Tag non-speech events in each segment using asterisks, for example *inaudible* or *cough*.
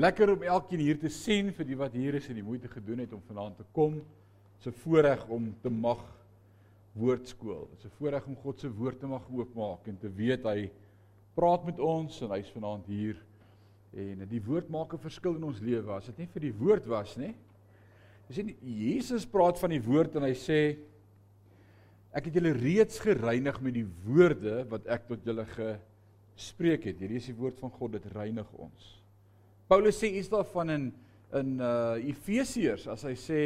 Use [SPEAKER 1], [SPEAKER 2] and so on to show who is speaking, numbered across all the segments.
[SPEAKER 1] Lekker om elkeen hier te sien vir die wat hier is en die moeite gedoen het om vanaand te kom. Dit is 'n voorreg om te mag woordskool. Dit is 'n voorreg om God se woord te mag oopmaak en te weet hy praat met ons en hy's vanaand hier. En die woord maak 'n verskil in ons lewe. As dit nie vir die woord was nie. Jy sien Jesus praat van die woord en hy sê ek het julle reeds gereinig met die woorde wat ek tot julle gespreek het. Hierdie is die woord van God, dit reinig ons. Paulus sê iets daarvan in in uh Efesiërs as hy sê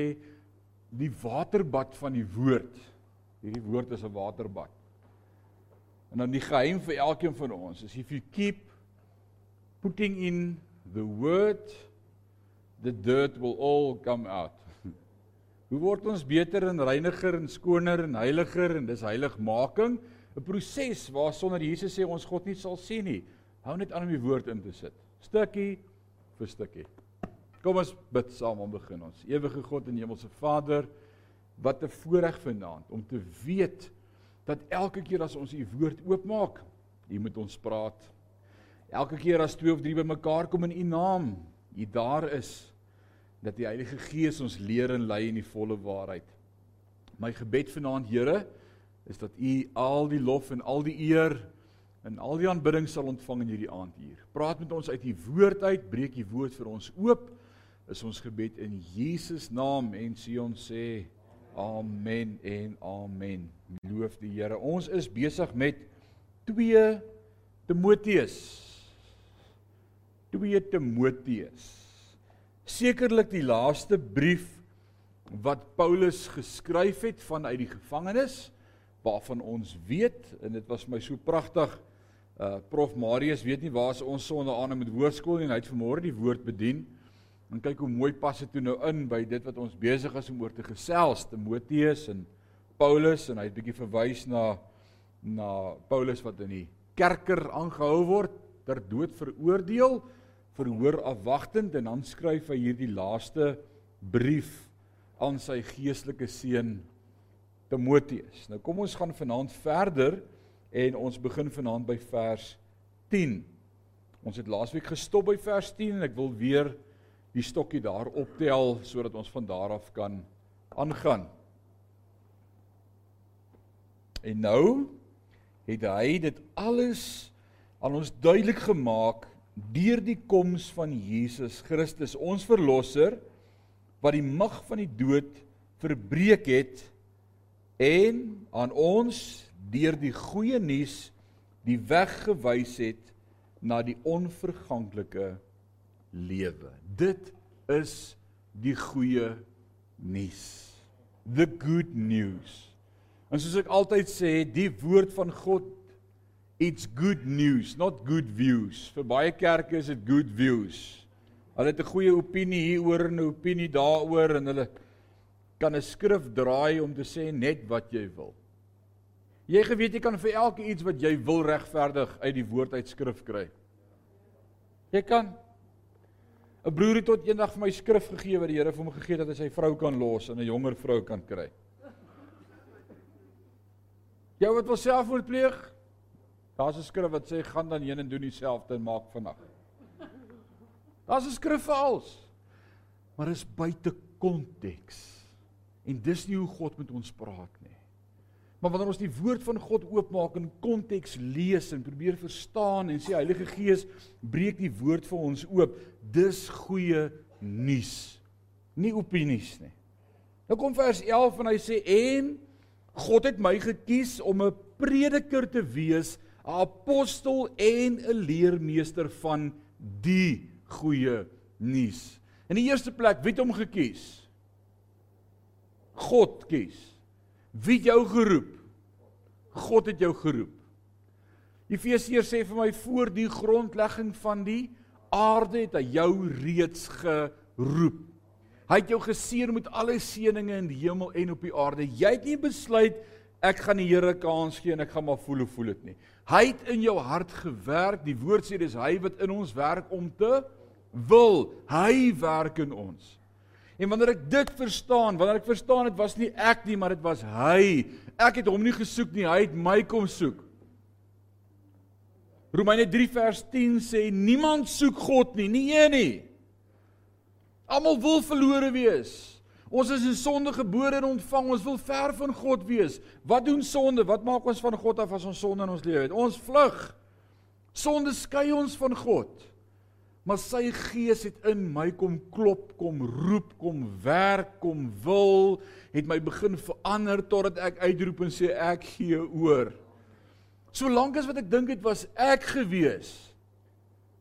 [SPEAKER 1] die waterbad van die woord. Hierdie woord is 'n waterbad. En dan die geheim vir elkeen van ons is if you keep putting in the word the dirt will all come out. *laughs* Hoe word ons beter en reiniger en skoner en heiliger en dis heiligmaking? 'n Proses waar sonder Jesus sê ons God nie sal sien nie. Hou net aan om die woord in te sit. Stukkie vir stukkie. Kom ons bid saam om begin ons. Ewige God en Hemelse Vader, wat 'n voorreg vanaand om te weet dat elke keer as ons U woord oopmaak, U met ons praat. Elke keer as twee of drie bymekaar kom in U naam, U daar is dat die Heilige Gees ons leer en lei in die volle waarheid. My gebed vanaand, Here, is dat U al die lof en al die eer en al die aanbidding sal ontvang in hierdie aand hier. Praat met ons uit u woord uit, breek u woord vir ons oop. Is ons gebed in Jesus naam en sê ons sê amen en amen. Loof die Here. Ons is besig met 2 Timoteus. 2 Timoteus. Sekerlik die laaste brief wat Paulus geskryf het vanuit die gevangenis waarvan ons weet en dit was my so pragtig Uh Prof Marius weet nie waar ons sonder aan met hoërskool en hy het vanmôre die woord bedien. En kyk hoe mooi pas dit toe nou in by dit wat ons besig is om oor te gesels, Timoteus en Paulus en hy het bietjie verwys na na Paulus wat in die kerker aangehou word, ter dood veroordeel, verhoor afwagtend en dan skryf hy hierdie laaste brief aan sy geestelike seun Timoteus. Nou kom ons gaan vanaand verder en ons begin vanaand by vers 10. Ons het laasweek gestop by vers 10 en ek wil weer die stokkie daar optel sodat ons van daar af kan aangaan. En nou het hy dit alles aan ons duidelik gemaak deur die koms van Jesus Christus, ons verlosser wat die mag van die dood verbreek het en aan ons deur die goeie nuus die weg gewys het na die onverganklike lewe. Dit is die goeie nuus. The good news. En soos ek altyd sê, die woord van God it's good news, not good views. Vir baie kerke is dit good views. Hulle het 'n goeie opinie hieroor en 'n opinie daaroor en hulle kan 'n skrif draai om te sê net wat jy wil. Jy geweet jy kan vir elke iets wat jy wil regverdig uit die woord uit skrif kry. Jy kan 'n broer het tot eendag vir my skrif gegee wat die Here vir hom gegee het dat hy sy vrou kan los en 'n jonger vrou kan kry. Jy wat wil selfmoord pleeg? Daar's 'n skrif wat sê gaan dan heen en doen dieselfde en maak vannag. Daar's 'n skrif vir alles. Maar is buite konteks. En dis nie hoe God met ons praat nie. Maar wanneer ons die woord van God oopmaak en konteks lees en probeer verstaan en sê Heilige Gees breek die woord vir ons oop, dis goeie nuus. Nie opinies nie. Nou kom vers 11 en hy sê en God het my gekies om 'n prediker te wees, 'n apostel en 'n leermeester van die goeie nuus. In die eerste plek, wie het hom gekies? God kies. Wie jou geroep? God het jou geroep. Efesiërs sê vir my voor die grondlegging van die aarde het hy jou reeds geroep. Hy het jou geseën met alle seënings in die hemel en op die aarde. Jy het nie besluit ek gaan die Here kans gee en ek gaan maar voel hoe voel dit nie. Hy het in jou hart gewerk. Die woord sê dis hy wat in ons werk om te wil. Hy werk in ons. En wanneer ek dit verstaan, wanneer ek verstaan dit was nie ek nie, maar dit was hy. Ek het hom nie gesoek nie, hy het my kom soek. Romeine 3 vers 10 sê niemand soek God nie, nie een nie. Almal wil verlore wees. Ons is in sonde gebore en ontvang. Ons wil ver van God wees. Wat doen sonde? Wat maak ons van God af as ons sonde in ons lewe het? Ons vlug. Sonde skei ons van God. Maar sy gees het in my kom klop, kom roep, kom werk, kom wil, het my begin verander totdat ek uitroep en sê ek gee oor. Solank as wat ek dink dit was ek gewees.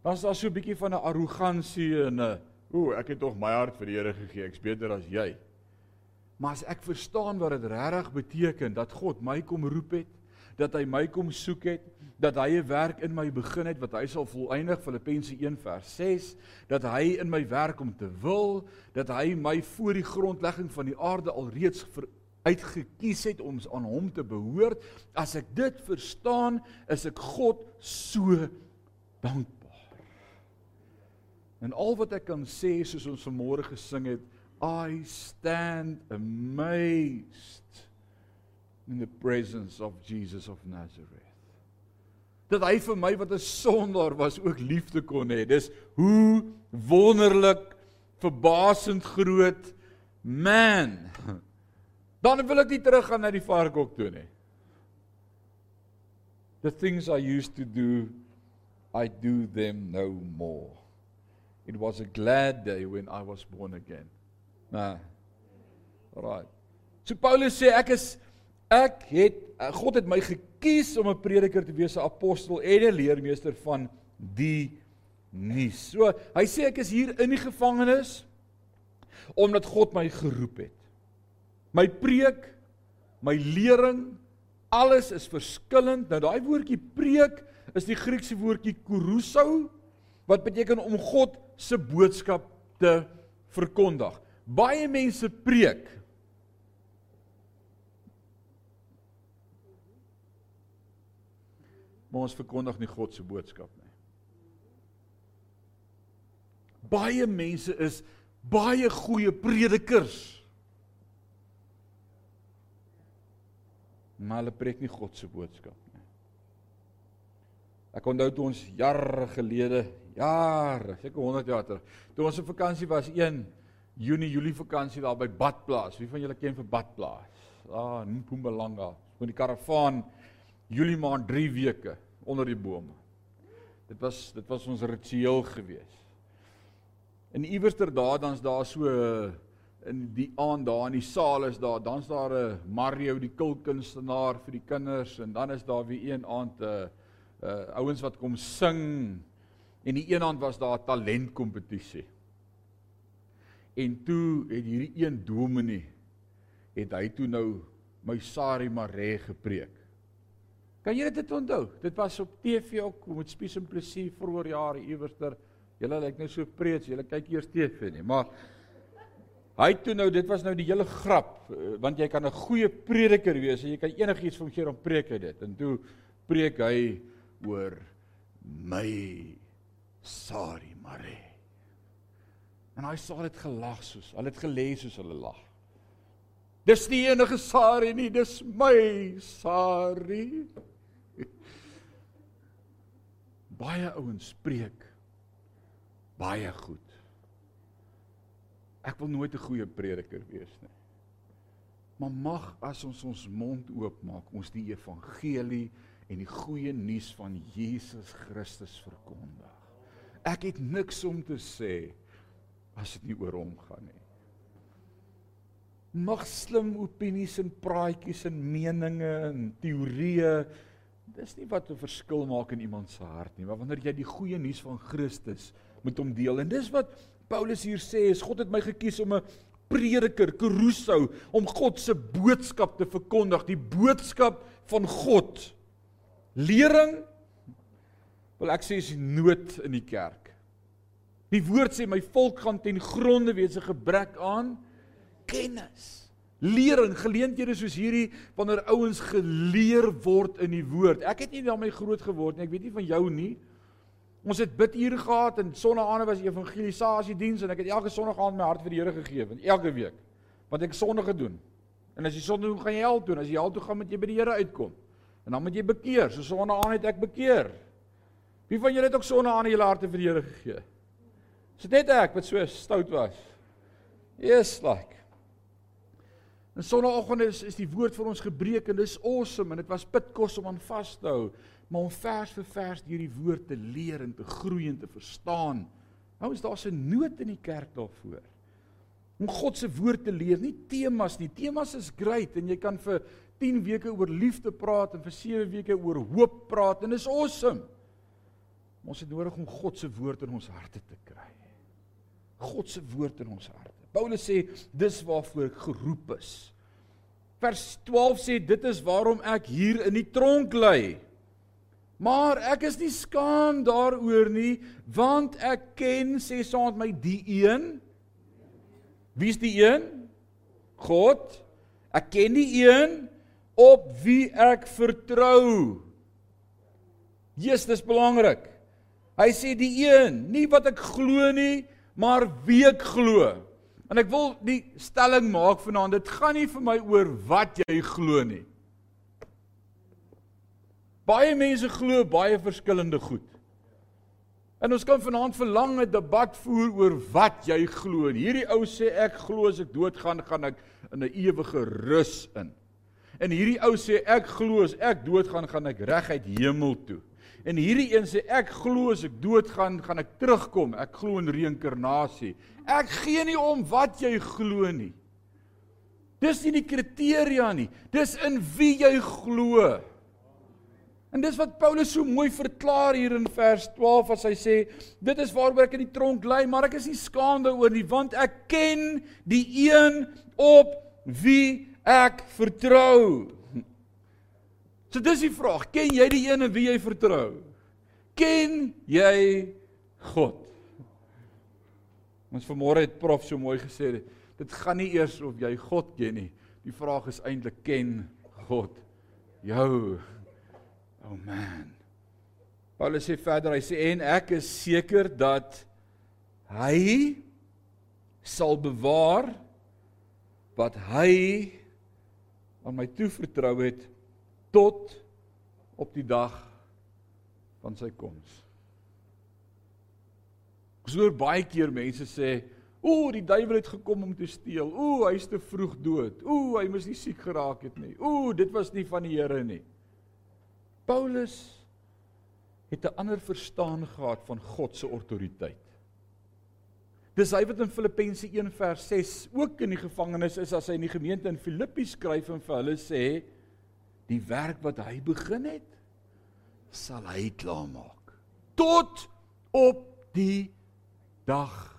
[SPEAKER 1] Was daar so 'n bietjie van 'n arrogansie en 'n ooh, ek het tog my hart vir die Here gegee, ek's beter as jy. Maar as ek verstaan wat dit regtig beteken dat God my kom roep het, dat hy my kom soek het, dat hy 'n werk in my begin het wat hy sal volëindig Filippense 1 vers 6 dat hy in my werk om te wil dat hy my voor die grondlegging van die aarde alreeds uitgekies het om aan hom te behoort. As ek dit verstaan is ek God so dankbaar. En al wat ek kan sê soos ons vanmôre gesing het i stand amazed in the presence of Jesus of Nazareth dat hy vir my wat 'n sondaar was ook liefde kon hê. Dis hoe wonderlik verbasend groot man. Dan wil ek nie teruggaan na die varkhok toe nie. The things I used to do I do them no more. It was a glad day when I was born again. Nou. Right. So Paulus sê ek is ek het God het my gekies om 'n prediker te wees, 'n apostel en 'n leermeester van die nuus. So, hy sê ek is hier in die gevangenis omdat God my geroep het. My preek, my lering, alles is verskillend. Nou daai woordjie preek is die Griekse woordjie kuruso wat beteken om God se boodskap te verkondig. Baie mense preek maar ons verkondig nie God se boodskap nie. Baie mense is baie goeie predikers. Maar hulle preek nie God se boodskap nie. Ek onthou toe ons jare gelede, jare, seker 100 jaar terug, toe ons op vakansie was, 1 Junie, Julie vakansie daar by Badplaas. Wie van julle ken vir Badplaas? Ah, Mpumalanga. Met die karavaan Julie maand 3 weke onder die bome. Dit was dit was ons ritueel gewees. In iewerster daar dan's daar so in die aand daar in die saal is daar dan's daar 'n Mario die kulkunstenaar vir die kinders en dan is daar weer een aand 'n uh, uh, ouens wat kom sing en die een aand was daar 'n talentkompetisie. En toe het hierdie een dominee het hy toe nou my Sari Mare gepreek. Kan jy dit onthou? Dit was op TV ook met Spies en Plessis vroeër jare iewerster. Julle lyk nou so preets, julle kyk eers TV nie, maar hy toe nou, dit was nou die hele grap, eh, want jy kan 'n goeie prediker wees en jy kan enigiets van gee om preek hy dit. En toe preek hy oor my Sari Mare. En hy sê dit gelag soos, hulle het gelees soos hulle lag. Dis nie enige Sari nie, dis my Sari. Baie ouens spreek baie goed. Ek wil nooit 'n goeie prediker wees nie. Maar mag as ons ons mond oopmaak, ons die evangelie en die goeie nuus van Jesus Christus verkondig. Ek het niks om te sê as dit nie oor hom gaan nie. Mag slim opinies en praatjies en meninge en teorieë Dis nie wat 'n verskil maak in iemand se hart nie, maar wanneer jy die goeie nuus van Christus met hom deel. En dis wat Paulus hier sê, is God het my gekies om 'n prediker, keruso, om God se boodskap te verkondig, die boodskap van God. Lering wil ek sê is nood in die kerk. Die woord sê my volk gaan ten gronde wees 'n gebrek aan kennis lering geleenthede soos hierdie wanneer ouens geleer word in die woord. Ek het nie daarmee groot geword nie. Ek weet nie van jou nie. Ons het bidure gehad en sonnaande was evangelisasie diens en ek het elke sonnaand my hart vir die Here gegee, want elke week want ek sonde gedoen. En as jy sonde doen, gaan jy hel toe. As jy hel toe gaan, moet jy by die Here uitkom. En dan moet jy bekeer. So sonnaand het ek bekeer. Wie van julle het ook sonnaand julle harte vir die Here gegee? Is dit net ek wat so stout was? Yes, like. En sonnaandoggend is is die woord vir ons gebreek en dis awesome en dit was pitkos om aan vas te hou, maar om vers vir vers hierdie woord te leer en te groei en te verstaan. Nou is daar 'n nood in die kerk daarvoor. Om God se woord te leer, nie temas nie. Temas is great en jy kan vir 10 weke oor liefde praat en vir 7 weke oor hoop praat en dis awesome. Maar ons het nodig om God se woord in ons harte te kry. God se woord in ons harte. Paulus sê dis waarvoor ek geroep is. Vers 12 sê dit is waarom ek hier in die tronk lê. Maar ek is nie skaam daaroor nie, want ek ken sê met my die een. Wie's die een? God. Ek ken die een op wie ek vertrou. Jesus, dis belangrik. Hy sê die een, nie wat ek glo nie, maar wie ek glo. En ek wil die stelling maak vanaand, dit gaan nie vir my oor wat jy glo nie. Baie mense glo baie verskillende goed. En ons kan vanaand verlang 'n debat voer oor wat jy glo. Hierdie ou sê ek glo as ek doodgaan, gaan ek in 'n ewige rus in. En hierdie ou sê ek glo as ek doodgaan, gaan ek reguit hemel toe. En hierdie een sê ek glo as ek doodgaan, gaan ek terugkom. Ek glo in reïnkarnasie. Ek gee nie om wat jy glo nie. Dis nie die kriteria nie. Dis in wie jy glo. En dis wat Paulus so mooi verklaar hier in vers 12 as hy sê dit is waaroor ek in die tronk lê, maar ek is nie skaam daaroor nie want ek ken die een op wie ek vertrou. So dis die vraag, ken jy die een in wie jy vertrou? Ken jy God? Ons vanmôre het prof so mooi gesê, dit gaan nie eers of jy God ken nie. Die vraag is eintlik ken God jou? Oh man. Paulus sê verder, hy sê en ek is seker dat hy sal bewaar wat hy aan my toevertrou het tot op die dag van sy koms. Ek hoor baie keer mense sê, "Ooh, die duiwel het gekom om te steel. Ooh, hy's te vroeg dood. Ooh, hy moes nie siek geraak het nie. Ooh, dit was nie van die Here nie." Paulus het 'n ander verstaan gehad van God se autoriteit. Dis hy wat in Filippense 1 vers 6 ook in die gevangenis is as hy in die gemeente in Filippi skryf en vir hulle sê die werk wat hy begin het sal hy klaarmaak tot op die dag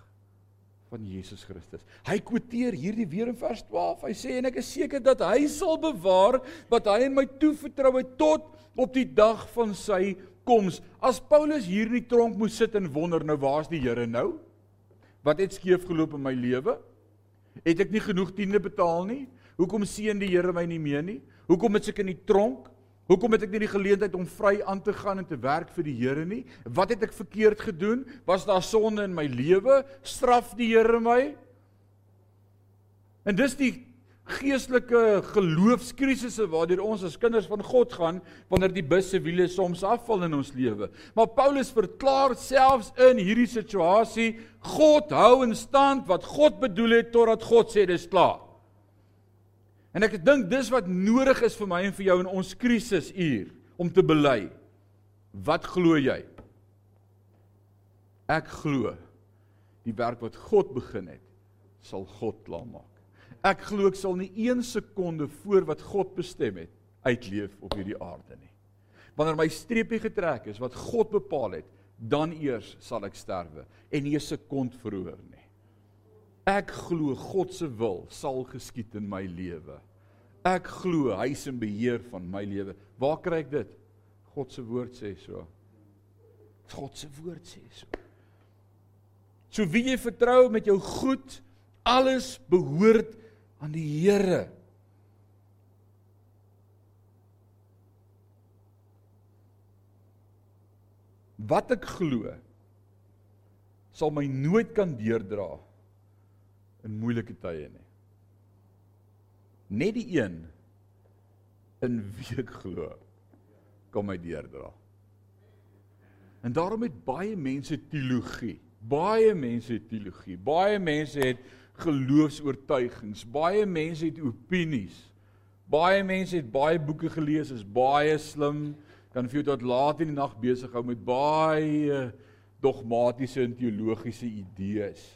[SPEAKER 1] van Jesus Christus. Hy quoteer hierdie weer in vers 12. Hy sê en ek is seker dat hy sal bewaar wat hy in my toevertrou het tot op die dag van sy koms. As Paulus hier in die tronk moes sit en wonder nou waar's die Here nou? Wat het skeef geloop in my lewe? Het ek nie genoeg tiende betaal nie? Hoekom seën die Here my nie meer nie? Hoekom is ek in die tronk? Hoekom het ek nie die geleentheid om vry aan te gaan en te werk vir die Here nie? Wat het ek verkeerd gedoen? Was daar sonde in my lewe? Straf die Here my? En dis die geestelike geloofskrisisse waardeur ons as kinders van God gaan wanneer die bus se wiele soms afval in ons lewe. Maar Paulus verklaar selfs in hierdie situasie, God hou in stand wat God bedoel het totdat God sê dis klaar. En ek dink dis wat nodig is vir my en vir jou in ons krisisuur om te bely. Wat glo jy? Ek glo die werk wat God begin het, sal God klaarmaak. Ek glo ek sal nie 1 sekonde voor wat God bestem het uitleef op hierdie aarde nie. Wanneer my streepie getrek is wat God bepaal het, dan eers sal ek sterwe en nie 'n sekond verhoor nie. Ek glo God se wil sal geskied in my lewe. Ek glo hy is in beheer van my lewe. Waar kry ek dit? God se woord sê so. God se woord sê so. So wie jy vertrou met jou goed, alles behoort aan die Here. Wat ek glo sal my nooit kan deurdra in moeilike tye nie. Net die een in wie ek glo kan my deurdra. En daarom het baie mense teologie, Baie mense het teologie, baie mense het geloofs-oortuigings, baie mense het opinies. Baie mense het baie boeke gelees, is baie slim, kan vir jou tot laat in die nag besig hou met baie dogmatiese en teologiese idees.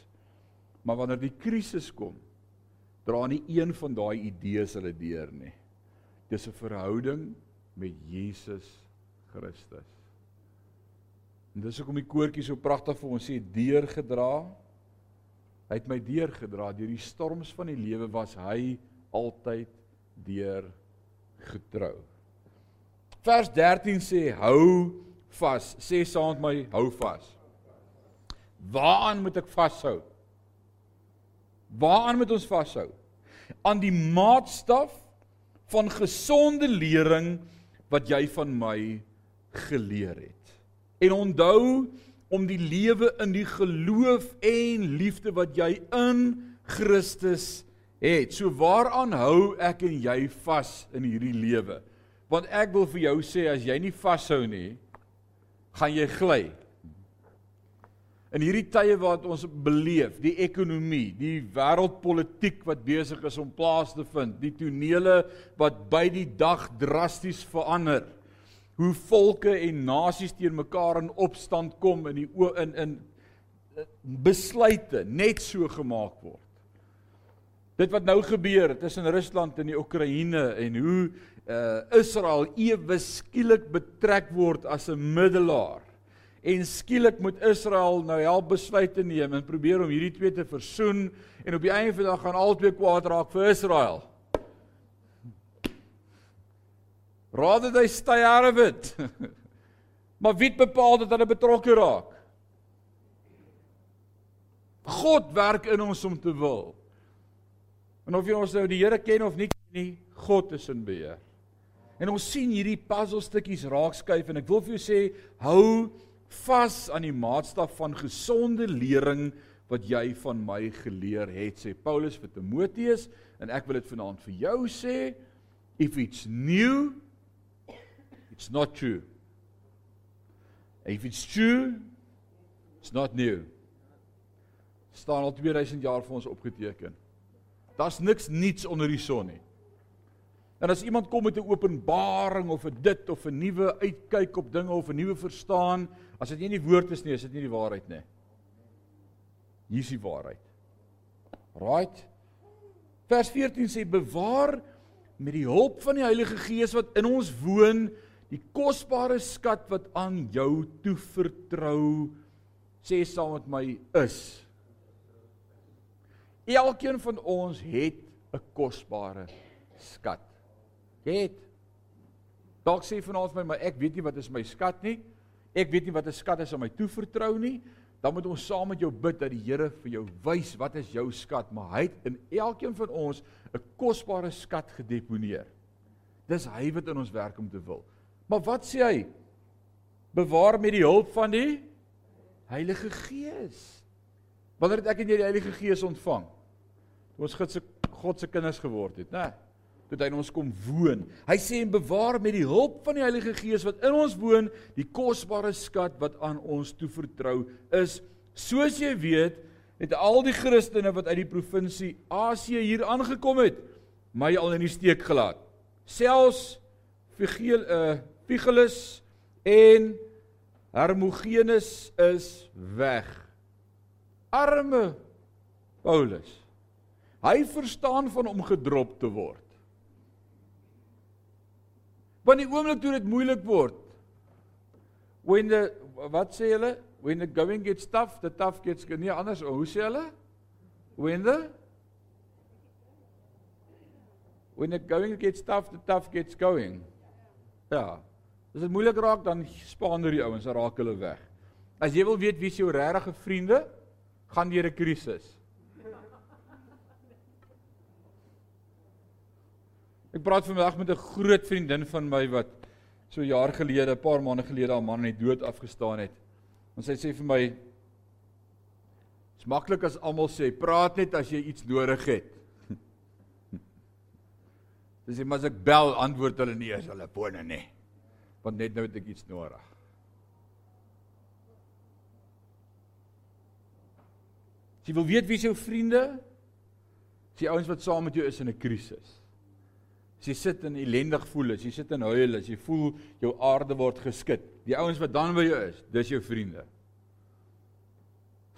[SPEAKER 1] Maar wanneer die krisis kom, dra nie een van daai idees hulle deur nie. Dis 'n verhouding met Jesus Christus. En dis hoekom die koortjie so pragtig vir ons sê deurgedra. Hy het my deurgedra deur die storms van die lewe was hy altyd deur getrou. Vers 13 sê hou vas. Sê saam met my hou vas. Waaraan moet ek vashou? Waaraan moet ons vashou? Aan die maatstaf van gesonde lering wat jy van my geleer het. En onthou om die lewe in die geloof en liefde wat jy in Christus het. So waaraan hou ek en jy vas in hierdie lewe? Want ek wil vir jou sê as jy nie vashou nie, gaan jy gly. In hierdie tye wat ons beleef, die ekonomie, die wêreldpolitiek wat besig is om plaas te vind, die tonele wat by die dag drasties verander. Hoe volke en nasies teen mekaar in opstand kom in die in in besluite net so gemaak word. Dit wat nou gebeur tussen Rusland en die Oekraïne en hoe uh Israel ewe skielik betrek word as 'n middelaar en skielik moet Israel nou help besluite neem en probeer om hierdie twee te versoen en op die einde van die dag gaan albei kwaad raak vir Israel. Rather they stay out of it. *laughs* maar wie bepaal dat hulle betrokke raak? God werk in ons om te wil. En of jy ons nou die Here ken of nie ken nie, God is in beheer. En ons sien hierdie puzzelstukkies raakskuif en ek wil vir jou sê hou vas aan die maatstaf van gesonde lering wat jy van my geleer het sê Paulus vir Timoteus. En ek wil dit vanaand vir jou sê if it's new it's not true. If it's true it's not new. Staan al 2000 jaar vir ons opgeteken. Daar's niks niets onder die son nie. En as iemand kom met 'n openbaring of 'n dit of 'n nuwe uitkyk op dinge of 'n nuwe verstaan, as dit nie die woord is nie, is dit nie die waarheid nie. Hier is die waarheid. Right? Vers 14 sê bewaar met die hulp van die Heilige Gees wat in ons woon, die kosbare skat wat aan jou toevertrou sê saam met my is. Elkeen van ons het 'n kosbare skat. Jy het dalk sê vanaand vir my, maar ek weet nie wat is my skat nie. Ek weet nie wat 'n skat is om my toevertrou nie. Dan moet ons saam met jou bid dat die Here vir jou wys wat is jou skat, maar hy het in elkeen van ons 'n kosbare skat gedeponeer. Dis hy wat in ons werk om te wil. Maar wat sê hy? Bewaar met die hulp van die Heilige Gees. Wanneer het ek en jy die Heilige Gees ontvang? Toe ons God se God se kinders geword het, né? Nee dat hy in ons kom woon. Hy sê en bewaar met die hulp van die Heilige Gees wat in ons woon, die kosbare skat wat aan ons toevertrou is. Soos jy weet, het al die Christene wat uit die provinsie Asië hier aangekom het, my al in die steek gelaat. Selfs Figel uh Figelus en Hermogenes is weg. Arme Paulus. Hy verstaan van om gedrop te word. Want die oomblik toe dit moeilik word. When the wat sê hulle? When the going gets tough, the tough gets nee anders. Hoe sê hulle? When the When the going gets tough, the tough gets going. Ja. As dit moeilik raak, dan spaander die ouens, dan raak hulle weg. As jy wil weet wie se jou regte vriende, gaan deur 'n krisis. Ek praat vandag met 'n groot vriendin van my wat so jaar gelede, 'n paar maande gelede haar man net dood afgestaan het. En sy sê vir my: "Dit's maklik as almal sê, praat net as jy iets nodig het." *laughs* Dis sê maar as ek bel, antwoord hulle nie as hulle fone nie. Want net nou het ek iets nodig. As jy wil weet wie jou vriende? Dis die ouens wat saam met jou is in 'n krisis. As jy sit en ellendig voel, as jy sit en huil, as jy voel jou aarde word geskit, die ouens wat dan by jou is, dis jou vriende.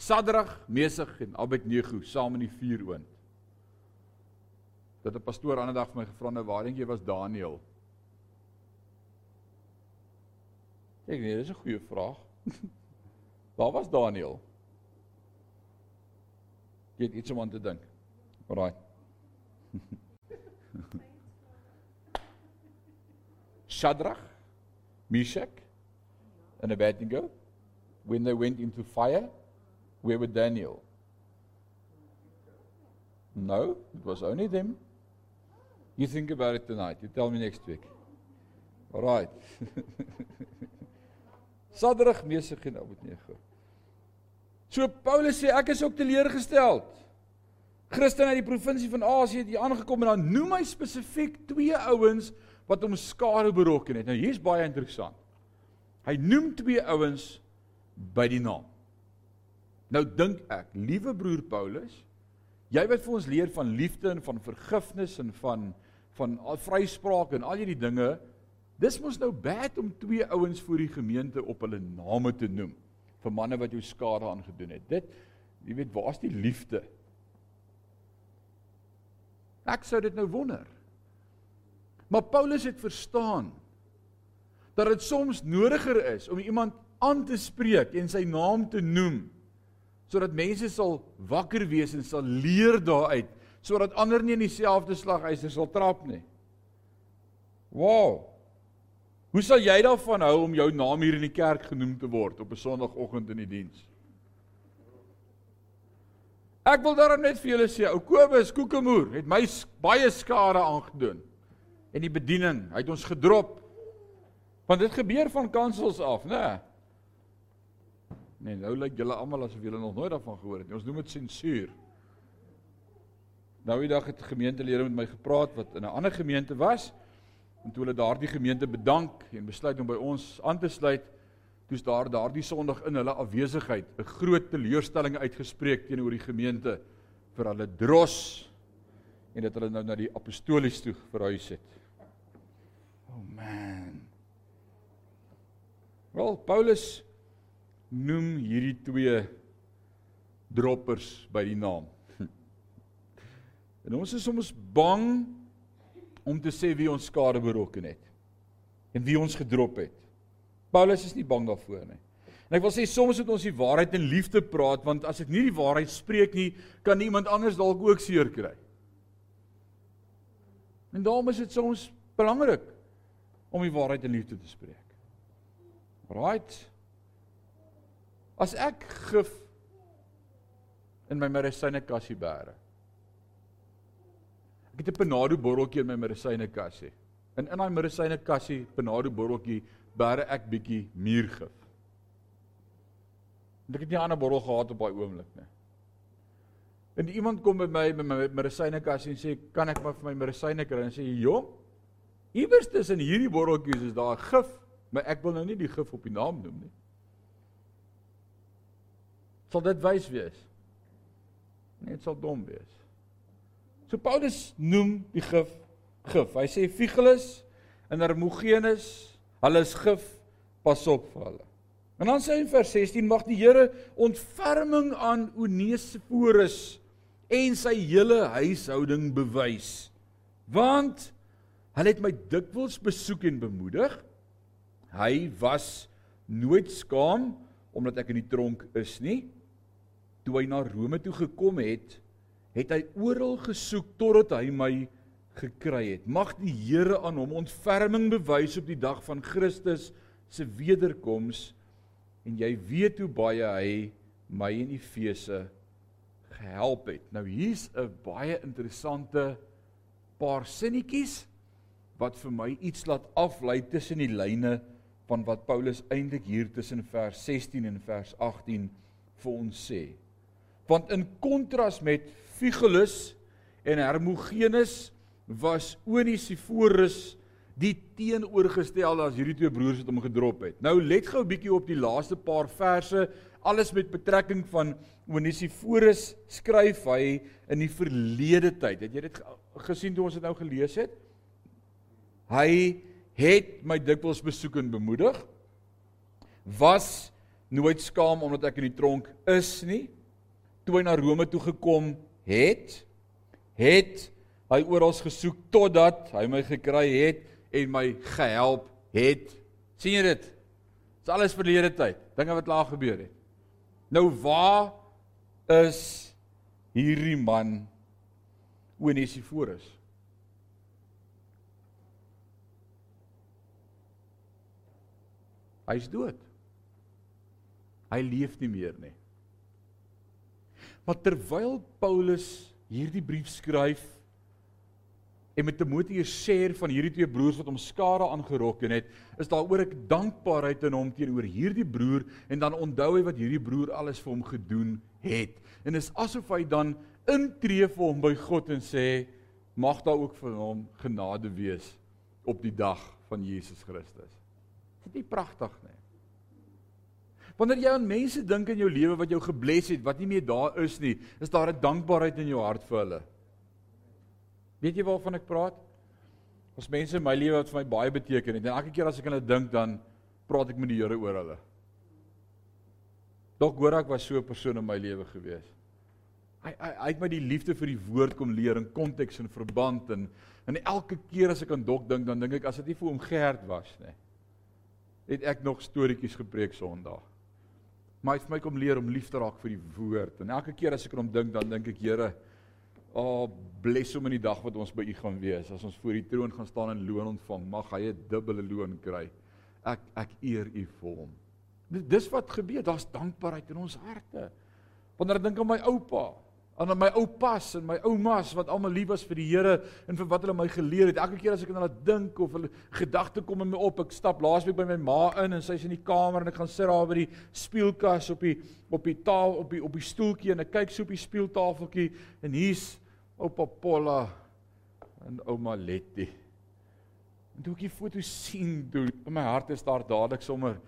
[SPEAKER 1] Sadrag, Mesig en Abednego saam in die vuuroond. Dat 'n pastoor ander dag vir my gevra het, "Waar dink jy was Daniël?" Ek nee, dis 'n goeie vraag. *laughs* Waar was Daniël? Jy het iets om aan te dink. Alraai. *laughs* Shadrach, Meshach, and Abednego, when they went into fire, where were Daniel? No, it was only them. You think about it tonight. You tell me next week. All right. *laughs* Shadrach, Meshach en Abednego. So Paulus sê ek is ook teleurgesteld. Christene uit die provinsie van Asië het hier aangekom en dan noem hy spesifiek twee ouens wat hom skade berokken het. Nou hier's baie interessant. Hy noem twee ouens by die naam. Nou dink ek, liewe broer Paulus, jy wat vir ons leer van liefde en van vergifnis en van van vryspraak en al hierdie dinge, dis mos nou bad om twee ouens voor die gemeente op hulle name te noem vir manne wat jou skade aangedoen het. Dit jy weet, waar's die liefde? Ek sou dit nou wonder. Maar Paulus het verstaan dat dit soms nodiger is om iemand aan te spreek en sy naam te noem sodat mense sal wakker wees en sal leer daaruit sodat ander nie in dieselfde slagyster sal trap nie. Wow. Hoe sal jy daarvan hou om jou naam hier in die kerk genoem te word op 'n Sondagoggend in die diens? Ek wil daarom net vir julle sê, ou Kobus Kokemoer het my baie skade aangedoen. En die bediening, hy het ons gedrop. Want dit gebeur van kansels af, né? Nee, nou lyk julle almal asof julle nog nooit daarvan gehoor het nie. Ons noem dit sensuur. Nou die dag het gemeentelede met my gepraat wat in 'n ander gemeente was. En toe hulle daardie gemeente bedank en besluit om by ons aan te sluit, toe's daar daardie Sondag in hulle afwesigheid 'n groot teleurstelling uitgespreek teenoor die gemeente vir hulle dros en dat hulle nou na die apostolies toe verhuis het. Oh man. Wel Paulus noem hierdie twee droppers by die naam. *laughs* En ons is soms bang om te sê wie ons skade berokken het en wie ons gedrop het. Paulus is nie bang daarvoor nie. En ek wil sê soms moet ons die waarheid in liefde praat want as ek nie die waarheid spreek nie, kan iemand anders dalk ook seer kry. En daarom is dit soms belangrik om die waarheid in liefde te spreek. Right? As ek gif in my medisyne kassie bære. Ek het 'n Panado botteltjie in my medisyne kassie. En in daai medisyne kassie, Panado botteltjie bære ek bietjie muurgif. En ek het nie 'n ander bottel gehad op daai oomblik nie. En iemand kom by my met my medisyne kas en sê, "Kan ek maar vir my medisyne kry?" En sê, "Jong, iewers tussen hierdie botteltjies is daar gif, maar ek wil nou nie die gif op die naam noem nie." Sal dit wys wees? Nee, dit sal dom wees. So Paulus noem die gif gif. Hy sê Figelus en Hermogenes Hulle is gif, pas op vir hulle. En dan sê hy in vers 16 mag die Here ontferming aan Onesiforus en sy hele huishouding bewys. Want hulle het my dikwels besoek en bemoedig. Hy was nooit skaam omdat ek in die tronk is nie. Toe hy na Rome toe gekom het, het hy oral gesoek totdat hy my gekry het. Mag die Here aan hom ontferming bewys op die dag van Christus se wederkoms en jy weet hoe baie hy my in Efese gehelp het. Nou hier's 'n baie interessante paar sinnetjies wat vir my iets laat aflei tussen die lyne van wat Paulus eintlik hier tussen vers 16 en vers 18 vir ons sê. Want in kontras met Figelus en Hermogenes was Onesiforus die teenoorgestelde as hierdie twee broers wat hom gedrop het. Nou let gou 'n bietjie op die laaste paar verse alles met betrekking van Onesiforus skryf hy in die verlede tyd. Het jy dit gesien toe ons dit nou gelees het? Hy het my dikwels besoek en bemoedig. Was nooit skaam omdat ek in die tronk is nie. Toe hy na Rome toe gekom het, het hy oral gesoek totdat hy my gekry het en my gehelp het. sien jy dit? Dit is alles verlede tyd. Dinge wat laag gebeur het. Nou waar is hierdie man Onesiforus? Hy's dood. Hy leef nie meer nie. Maar terwyl Paulus hierdie brief skryf en met Timoteus share van hierdie twee broers wat hom skade aangerokken het, is daar oor ek dankbaarheid in hom teenoor hierdie broer en dan onthou hy wat hierdie broer alles vir hom gedoen het. En is asof hy dan intree vir hom by God en sê mag daar ook vir hom genade wees op die dag van Jesus Christus. Is dit nie pragtig nie? Wanneer jy aan mense dink in jou lewe wat jou gebless het, wat nie meer daar is nie, is daar 'n dankbaarheid in jou hart vir hulle. Weet jy waarvan ek praat? Ons mense in my lewe wat vir my baie beteken het en elke keer as ek aan hulle dink dan praat ek met die Here oor hulle. Dok Gorak was so 'n persoon in my lewe gewees. Hy hy hy het my die liefde vir die woord kom leer in konteks en verband en en elke keer as ek aan Dok dink dan dink ek as dit nie vir hom geherd was nie. Het ek nog storieetjies gepreek Sondag. Maar hy het my kom leer om lief te raak vir die woord. En elke keer as ek aan hom dink, dan dink ek, Here, o, oh, bless hom in die dag wat ons by U gaan wees. As ons voor die troon gaan staan en loon ontvang, mag hy 'n dubbele loon kry. Ek ek eer U vir hom. Dis wat gebeur. Daar's dankbaarheid in ons harte. Wanneer ek dink aan my oupa, aan my oupas en my oumas wat almal lief was vir die Here en vir wat hulle my geleer het. Elke keer as ek aan hulle dink of hulle gedagte kom in my op, ek stap laasweek by my ma in en sy's in die kamer en ek gaan sit daar by die speelkas op die op die tafel op die op die stoeltjie en ek kyk so op die speeltafeltjie en hier's oupa Polla en ouma Letty. En toe ek die foto sien, toe in my hart is daar dadelik sommer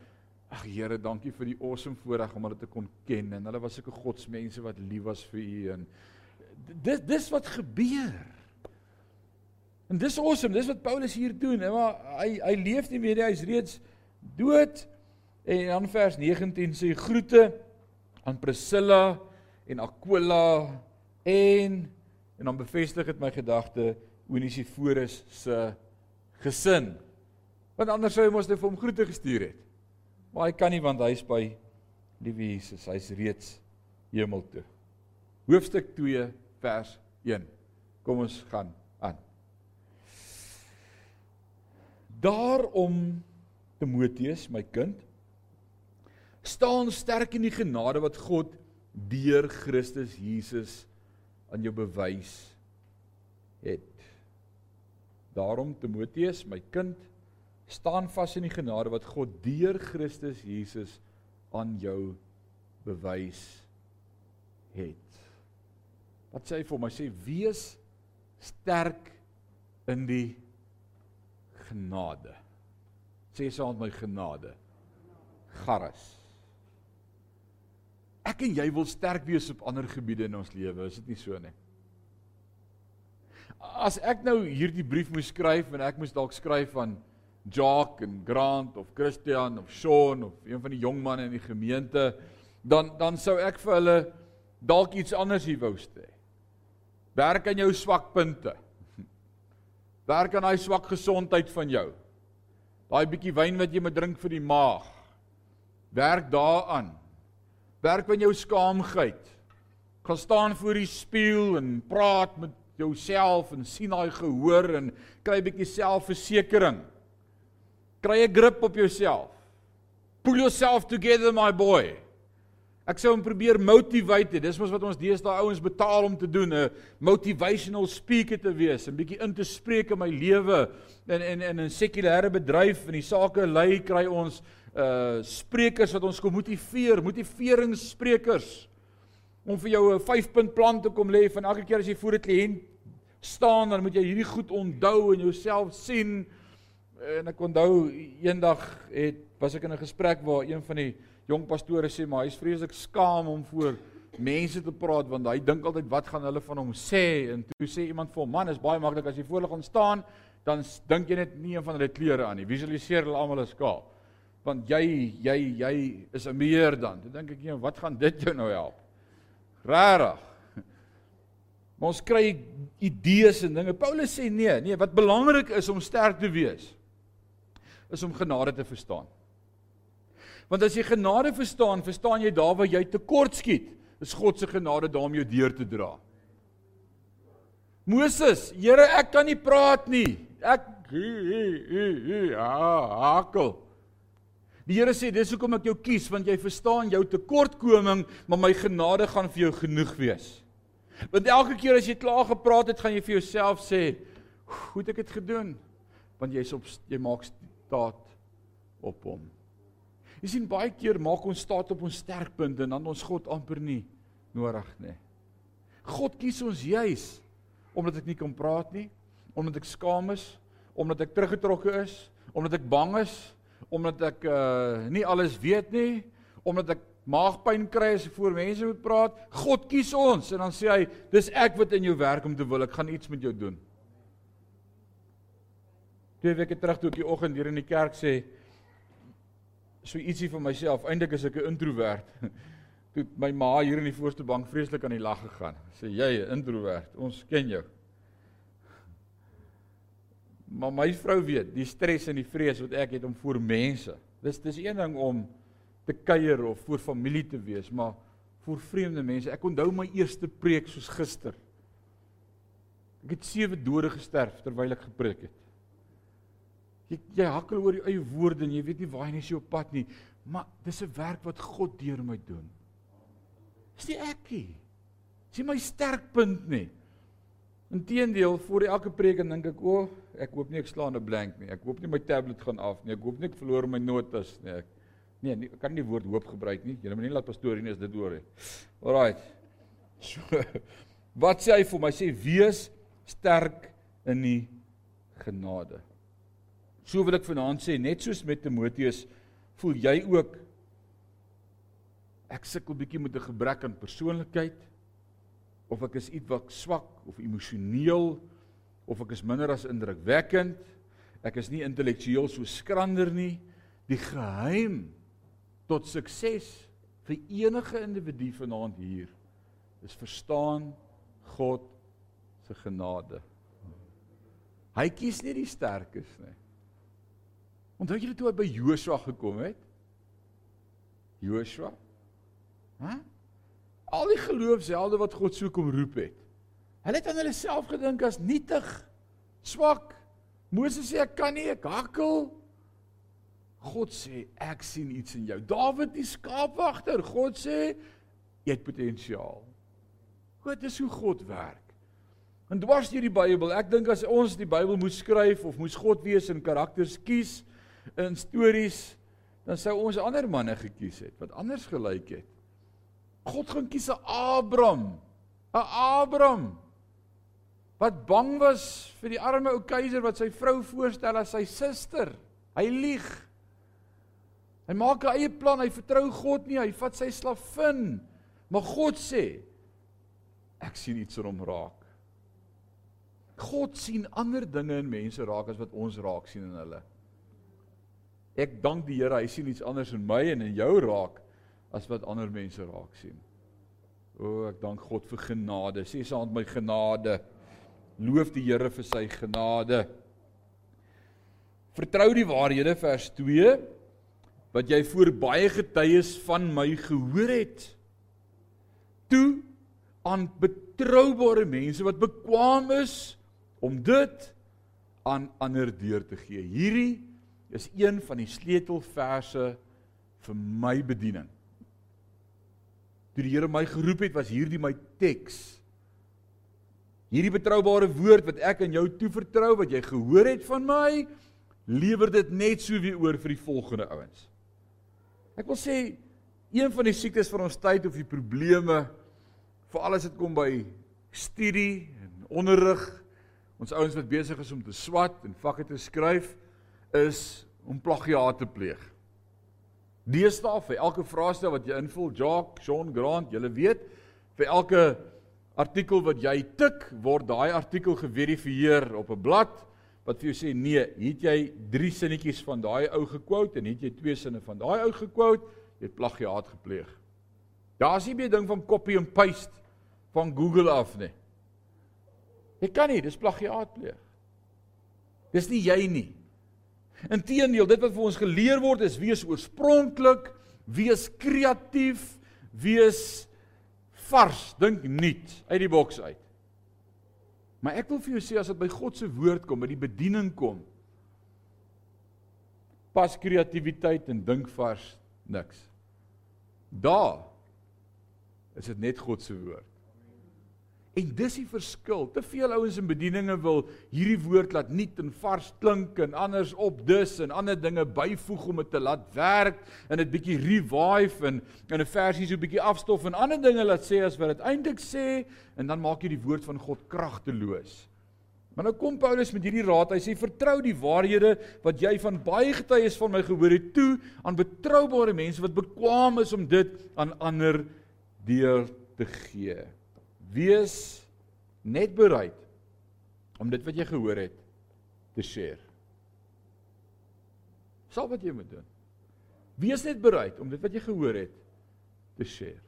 [SPEAKER 1] Ag Here, dankie vir die awesome voorreg om hulle te kon ken en hulle was sulke godsmense wat lief was vir U en dis dis wat gebeur. En dis awesome, dis wat Paulus hier doen, maar hy hy leef nie meer nie, hy's reeds dood. En dan vers 19 sê groete aan Priscilla en Aquila en en dan bevestig dit my gedagte Onesiforus se gesin. Want anders sou hy mos net vir hom groete gestuur het. Maar hy kan nie want hy's by liewe Jesus. Hy's reeds hemel toe. Hoofstuk 2 vers 1. Kom ons gaan aan. Daarom Timoteus, my kind, staan sterk in die genade wat God deur Christus Jesus aan jou bewys het. Daarom Timoteus, my kind, staan vas in die genade wat God deur Christus Jesus aan jou bewys het. Wat sê hy vir my? Sê wees sterk in die genade. Sê saam met my genade. Garus. Ek en jy wil sterk wees op ander gebiede in ons lewe, is dit nie so nie? As ek nou hierdie brief moes skryf en ek moes dalk skryf van Jock en Grant of Christian of Sean of een van die jong manne in die gemeente, dan dan sou ek vir hulle dalk iets anders hier wou sê. Werk aan jou swakpunte. *laughs* Werk aan daai swak gesondheid van jou. Daai bietjie wyn wat jy moet drink vir die maag. Werk daaraan. Werk aan jou skaamheid. Gaan staan voor die spieël en praat met jouself en sien daai gehoor en kry 'n bietjie selfversekering. Kry 'n grip op jouself. Pull yourself together my boy. Ek sou hom probeer motivate. Dis mos wat ons deesdae ouens betaal om te doen, 'n motivational speaker te wees, 'n bietjie in te spreek in my lewe en en in 'n sekulêre bedryf en die sake lei kry ons uh sprekers wat ons kom motiveer, motiveringssprekers om vir jou 'n 5-punt plan te kom lê van elke keer as jy voor 'n kliënt staan, dan moet jy hierdie goed onthou en jouself sien en ek onthou eendag het was ek in 'n gesprek waar een van die jong pastore sê maar hy's vreeslik skaam om voor mense te praat want hy dink altyd wat gaan hulle van hom sê? En toe sê iemand vir hom man is baie maklik as jy voor hulle gaan staan dan dink jy net nie een van hulle klere aan nie. Visualiseer hulle almal as skaap. Want jy jy jy is 'n meer dan. Dan dink ek jy wat gaan dit jou nou help? Rarig. Maar ons kry idees en dinge. Paulus sê nee nee wat belangrik is om sterk te wees is om genade te verstaan want as jy genade verstaan verstaan jy daar waar jy tekort skiet is God se genade daar om jou deur te dra. Moses, Here, ek kan nie praat nie. Ek hakel. Die Here sê dis hoekom ek jou kies want jy verstaan jou tekortkoming, maar my genade gaan vir jou genoeg wees. Want elke keer as jy klaar gepraat het, gaan jy vir jouself sê, "Hoe het ek dit gedoen?" Want jy's op jy maak staat op hom. Jy sien baie keer maak ons staat op ons sterkpunte en dan ons God amper nie nodig nie. God kies ons juis omdat ek nie kan praat nie, omdat ek skaam is, omdat ek teruggetrokke is, omdat ek bang is, omdat ek uh nie alles weet nie, omdat ek maagpyn kry as ek voor mense moet praat. God kies ons en dan sê hy, dis ek wat in jou werk om te wil, ek gaan iets met jou doen. Twee weke terug toe ek die oggend hier in die kerk sê, so ietsie van myself. Eindelik is ek 'n introwert. *laughs* Toe my ma hier in die voorste bank vreeslik aan die lag gegaan. Sê jy 'n introwert, ons ken jou. Maar my vrou weet, die stres en die vrees wat ek het om voor mense. Dis dis een ding om te kuier of voor familie te wees, maar voor vreemde mense. Ek onthou my eerste preek soos gister. Ek het sewe dode gesterf terwyl ek gepreek het. Jy jy hakkel oor jou eie woorde en jy weet nie waar jy is op pad nie, maar dis 'n werk wat God deur my doen. Dis nie ek nie. Dis nie my sterkpunt nie. Inteendeel, voor elke preek dan dink ek, "O, oh, ek hoop nie ek slaan 'n blank nie. Ek hoop nie my tablet gaan af nie. Ek hoop nie ek verloor my notas nie." Ek Nee, nie, ek kan nie die woord hoop gebruik nie. Jy moet nie laat pastoor hier is dit hoor nie. Alraai. *laughs* So, wat sê hy vir my? Hy sê wees sterk in die genade. So wil ek vanaand sê, net soos met Timoteus, voel jy ook ek sukkel bietjie met 'n gebrek aan persoonlikheid of ek is ietwat swak of emosioneel of ek is minder as indrukwekkend. Ek is nie intellektueel so skrander nie. Die geheim tot sukses vir enige individu vanaand hier is verstaan God se genade. Hy kies nie die sterkes nie. Onthou julle toe hy by Joshua gekom het? Joshua? Hæ? Al die geloofshelde wat God so kom roep het. Hulle het aan hulle self gedink as nietig, swak. Moses sê ek kan nie, ek hakkel. God sê ek sien iets in jou. Dawid die skaapwagter, God sê jy het potensiaal. God is hoe God werk. En dwars deur die Bybel, ek dink as ons die Bybel moet skryf of moes God wees en karakters kies, in stories dan sou ons ander manne gekies het wat anders gelyk het. God gaan kies 'n Abraham. 'n Abraham wat bang was vir die arme ou keiser wat sy vrou voorstel as sy suster. Hy lieg. Hy maak 'n eie plan, hy vertrou God nie, hy vat sy slavin. Maar God sê ek sien iets in hom raak. God sien ander dinge in mense raak as wat ons raak sien in hulle. Ek dank die Here, hy sien iets anders in my en in jou raak as wat ander mense raak sien. O, ek dank God vir genade. Sê saam my genade. Loof die Here vir sy genade. Vertrou die waarhede vers 2 wat jy voor baie getuies van my gehoor het. Toe aan betroubare mense wat bekwam is om dit aan ander deur te gee. Hierdie is een van die sleutelverse vir my bediening. Toe die Here my geroep het, was hierdie my teks. Hierdie betroubare woord wat ek aan jou toevertrou wat jy gehoor het van my, lewer dit net so weer oor vir die volgende ouens. Ek wil sê een van die siektes van ons tyd of die probleme vir alles wat kom by studie en onderrig, ons ouens wat besig is om te swat en vakke te skryf, is om plagiaat te pleeg. Deesdae vir elke vraestel wat jy invul, Jock, Sean Grant, julle weet, vir elke artikel wat jy tik, word daai artikel geverifieer op 'n blad wat vir jou sê nee, het jy 3 sinnetjies van daai ou gekwout en het jy 2 sinne van daai ou gekwout, jy het plagiaat gepleeg. Daar's nie meer ding van copy and paste van Google af nie. Jy kan nie, dis plagiaat pleeg. Dis nie jy nie. Inteendeel, dit wat vir ons geleer word is wees oorspronklik, wees kreatief, wees vars, dink nuut uit die boks uit. Maar ek wil vir jou sê as dit by God se woord kom, by die bediening kom, pas kreatiwiteit en dink vars niks. Daar is dit net God se woord. En dis die verskil. Te veel ouens in bedieninge wil hierdie woord laat nuut en vars klink en anders op dus en ander dinge byvoeg om dit te laat werk en dit bietjie revive en in 'n versie so bietjie afstof en ander dinge laat sê as wat dit eintlik sê en dan maak jy die woord van God kragteloos. Maar nou kom Paulus met hierdie raad. Hy sê vertrou die waarhede wat jy van baie getuies van my gehoor het toe aan betroubare mense wat bekwame is om dit aan ander deur te gee. Wees net bereid om dit wat jy gehoor het te share. Sal wat jy moet doen. Wees net bereid om dit wat jy gehoor het te share.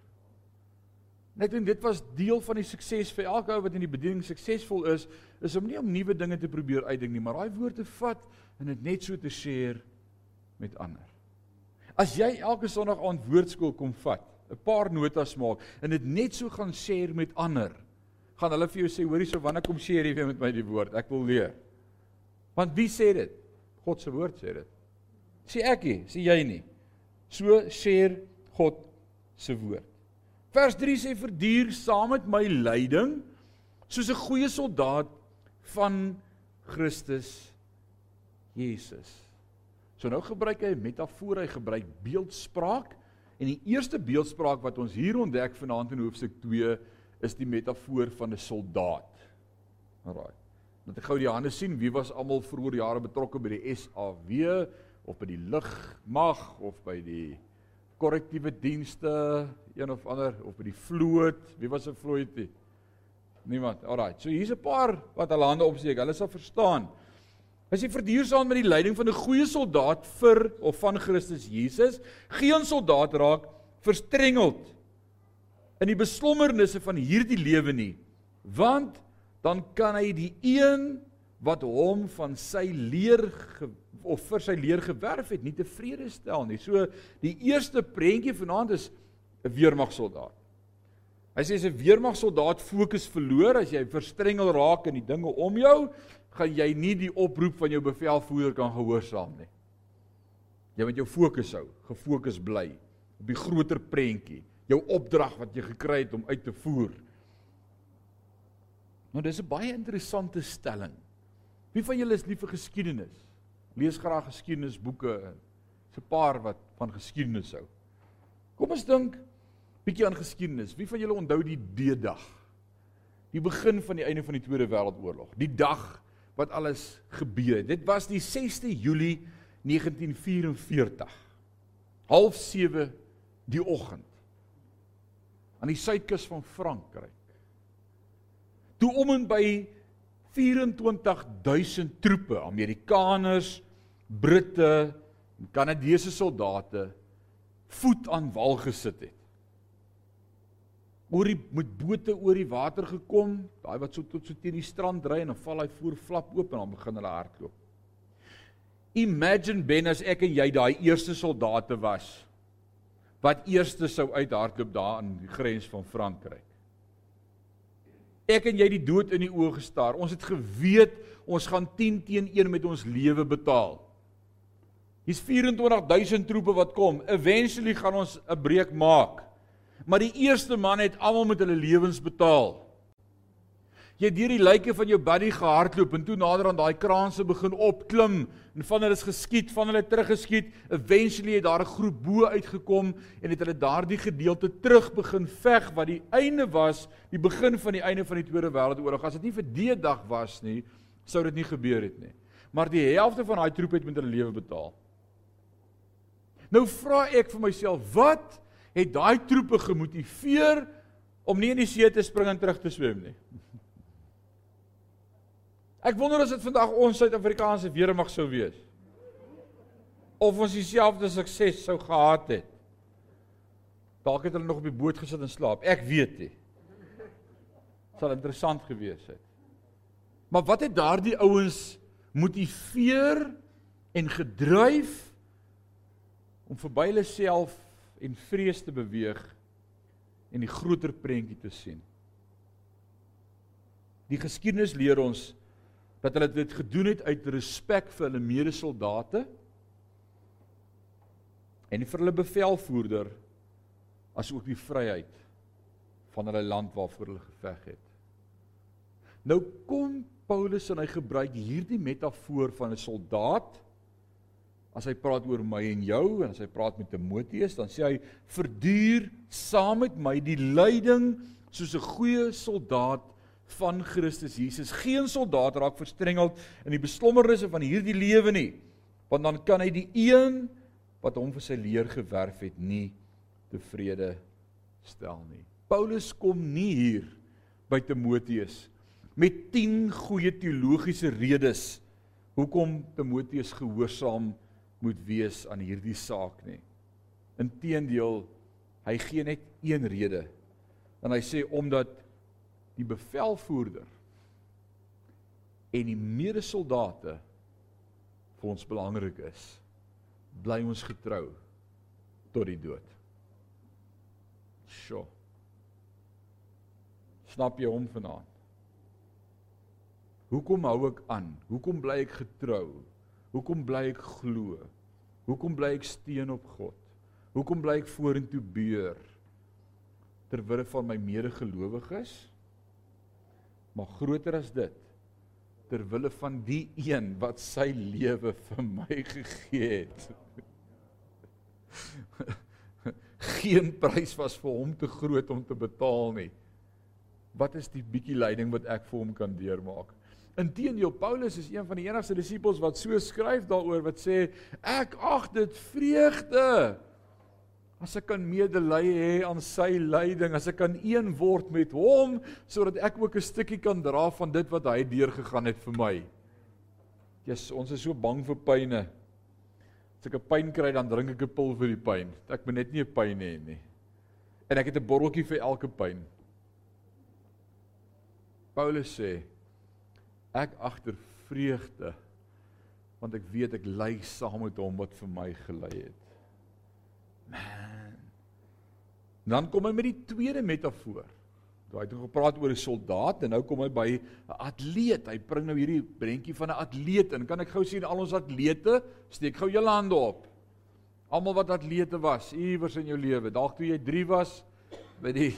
[SPEAKER 1] En dit was deel van die sukses vir elke ou wat in die bediening suksesvol is, is om nie om nuwe dinge te probeer uitdink nie, maar daai woord te vat en dit net so te share met ander. As jy elke Sondag aand woordskool kom vat, 'n paar notas maak en dit net so gaan share met ander, gaan hulle vir jou sê, hoorie, so wanneer kom share jy weer met my die woord? Ek wil leer. Want wie sê dit? God se woord sê dit. Sê ek nie, sê jy nie. So share God se woord. Vers 3 sê verduur saam met my lyding soos 'n goeie soldaat van Christus Jesus. So nou gebruik hy metafoor, hy gebruik beeldspraak En die eerste beeldspraak wat ons hier ontdek vanaand in hoofstuk 2 is die metafoor van 'n soldaat. Alraai. Net gou die hande sien, wie was almal vroeër jare betrokke by die SAW of by die lugmag of by die korrektiewe dienste, een of ander of by die vloot? Wie was 'n vloot? Niemand. Alraai. So hier's 'n paar wat hulle hande opsteek. Hulle sal verstaan. As jy verduursaam met die leiding van 'n goeie soldaat vir of van Christus Jesus, geen soldaat raak verstrengeld in die beslommernisse van hierdie lewe nie, want dan kan hy die een wat hom van sy leer of vir sy leer gewerf het, nie tevrede stel nie. So die eerste prentjie vanaand is 'n weermagsoldaat. Hy sê as 'n weermagsoldaat fokus verloor as jy verstrengel raak in die dinge om jou, gaan jy nie die oproep van jou bevelvoerder kan gehoorsaam nie. Jy moet jou fokus hou, gefokus bly op die groter prentjie, jou opdrag wat jy gekry het om uit te voer. Nou dis 'n baie interessante stelling. Wie van julle is lief vir geskiedenis? Lees graag geskiedenisboeke. Dis 'n paar wat van geskiedenis hou. Kom ons dink bietjie aan geskiedenis. Wie van julle onthou die D-dag? Die begin van die einde van die Tweede Wêreldoorlog. Die dag wat alles gebeur het. Dit was die 6de Julie 1944. Half 7 die oggend. Aan die suidkus van Frankryk. Toe om en by 24000 troepe, Amerikaners, Britte, Kanadese soldate voet aan wal gesit het oor die met bote oor die water gekom, daai wat so tot so teen die strand ry en dan val hy voor flap oop en dan begin hulle hardloop. Imagine Ben as ek en jy daai eerste soldate was wat eerste sou uithardloop daar aan die grens van Frankryk. Ek en jy die dood in die oë gestaar. Ons het geweet ons gaan 10 teen 1 met ons lewe betaal. Hier's 24000 troepe wat kom. Eventually gaan ons 'n breek maak. Maar die eerste man het almal met hulle lewens betaal. Jy het deur die lyke van jou buddy gehardloop en toe nader aan daai kraanse begin opklim en van hulle is geskiet, van hulle teruggeskiet. Eventually het daar 'n groep bo uitgekom en het hulle daardie gedeelte terug begin veg wat die einde was, die begin van die einde van die Tweede Wêreldoorlog. As dit nie vir die dag was nie, sou dit nie gebeur het nie. Maar die helfte van daai troep het met hulle lewe betaal. Nou vra ek vir myself, wat het daai troepe gemotiveer om nie in die see te spring en terug te swem nie? Ek wonder as dit vandag ons Suid-Afrikaanse weermag sou wees. Of ons dieselfde sukses sou gehad het. Dalk het hulle nog op die boot gesit en slaap. Ek weet nie. Sal interessant gewees het. Maar wat het daardie ouens motiveer en gedryf om verby hulle self en vrees te beweeg en die groter prentjie te sien? Die geskiedenis leer ons dat hulle dit gedoen het uit respek vir hulle medesoldate en vir hulle bevelvoerder as ook die vryheid van hulle land waarvoor hulle geveg het. Nou kom Paulus en hy gebruik hierdie metafoor van 'n soldaat as hy praat oor my en jou en as hy praat met Timoteus dan sê hy verduur saam met my die lyding soos 'n goeie soldaat van Christus Jesus. Geen soldaat raak verstrengeld in die beslommernisse van hierdie lewe nie, want dan kan hy die een wat hom vir sy leer gewerf het nie tevrede stel nie. Paulus kom nie hier by Timoteus met 10 goeie teologiese redes hoekom Timoteus gehoorsaam moet wees aan hierdie saak nie. Inteendeel, hy gee net een rede. En hy sê omdat die bevelvoerder en die medesoldate vir ons belangrik is, bly ons getrou tot die dood. Sjoe. Snap jy hom vanaand? Hoekom hou ek aan? Hoekom bly ek getrou? Hoekom bly ek glo? Hoekom bly ek steun op God? Hoekom bly ek vorentoe beur ter wille van my medegelowiges? Maar groter as dit, ter wille van die een wat sy lewe vir my gegee het. *laughs* Geen prys was vir hom te groot om te betaal nie. Wat is die bietjie lyding wat ek vir hom kan deurmaak? Inteendeel Paulus is een van die enigste disippels wat so skryf daaroor wat sê ek ag dit vreugde As ek kan medelee hê aan sy lyding, as ek kan een word met hom sodat ek ook 'n stukkie kan dra van dit wat hy deurgegaan het vir my. Jesus, ons is so bang vir pyne. As ek 'n pyn kry, dan drink ek 'n pil vir die pyn. Ek moet net nie 'n pyn hê nie. En ek het 'n botteltjie vir elke pyn. Paulus sê ek agter vreugde want ek weet ek ly saam met hom wat vir my gelei het. Man. Dan kom hy met die tweede metafoor. Toe hy het gepraat oor 'n soldaat en nou kom hy by 'n atleet. Hy bring nou hierdie prentjie van 'n atleet en kan ek gou sien al ons atlete steek gou julle hande op. Almal wat atlete was iewers in jou lewe. Dalk toe jy 3 was by die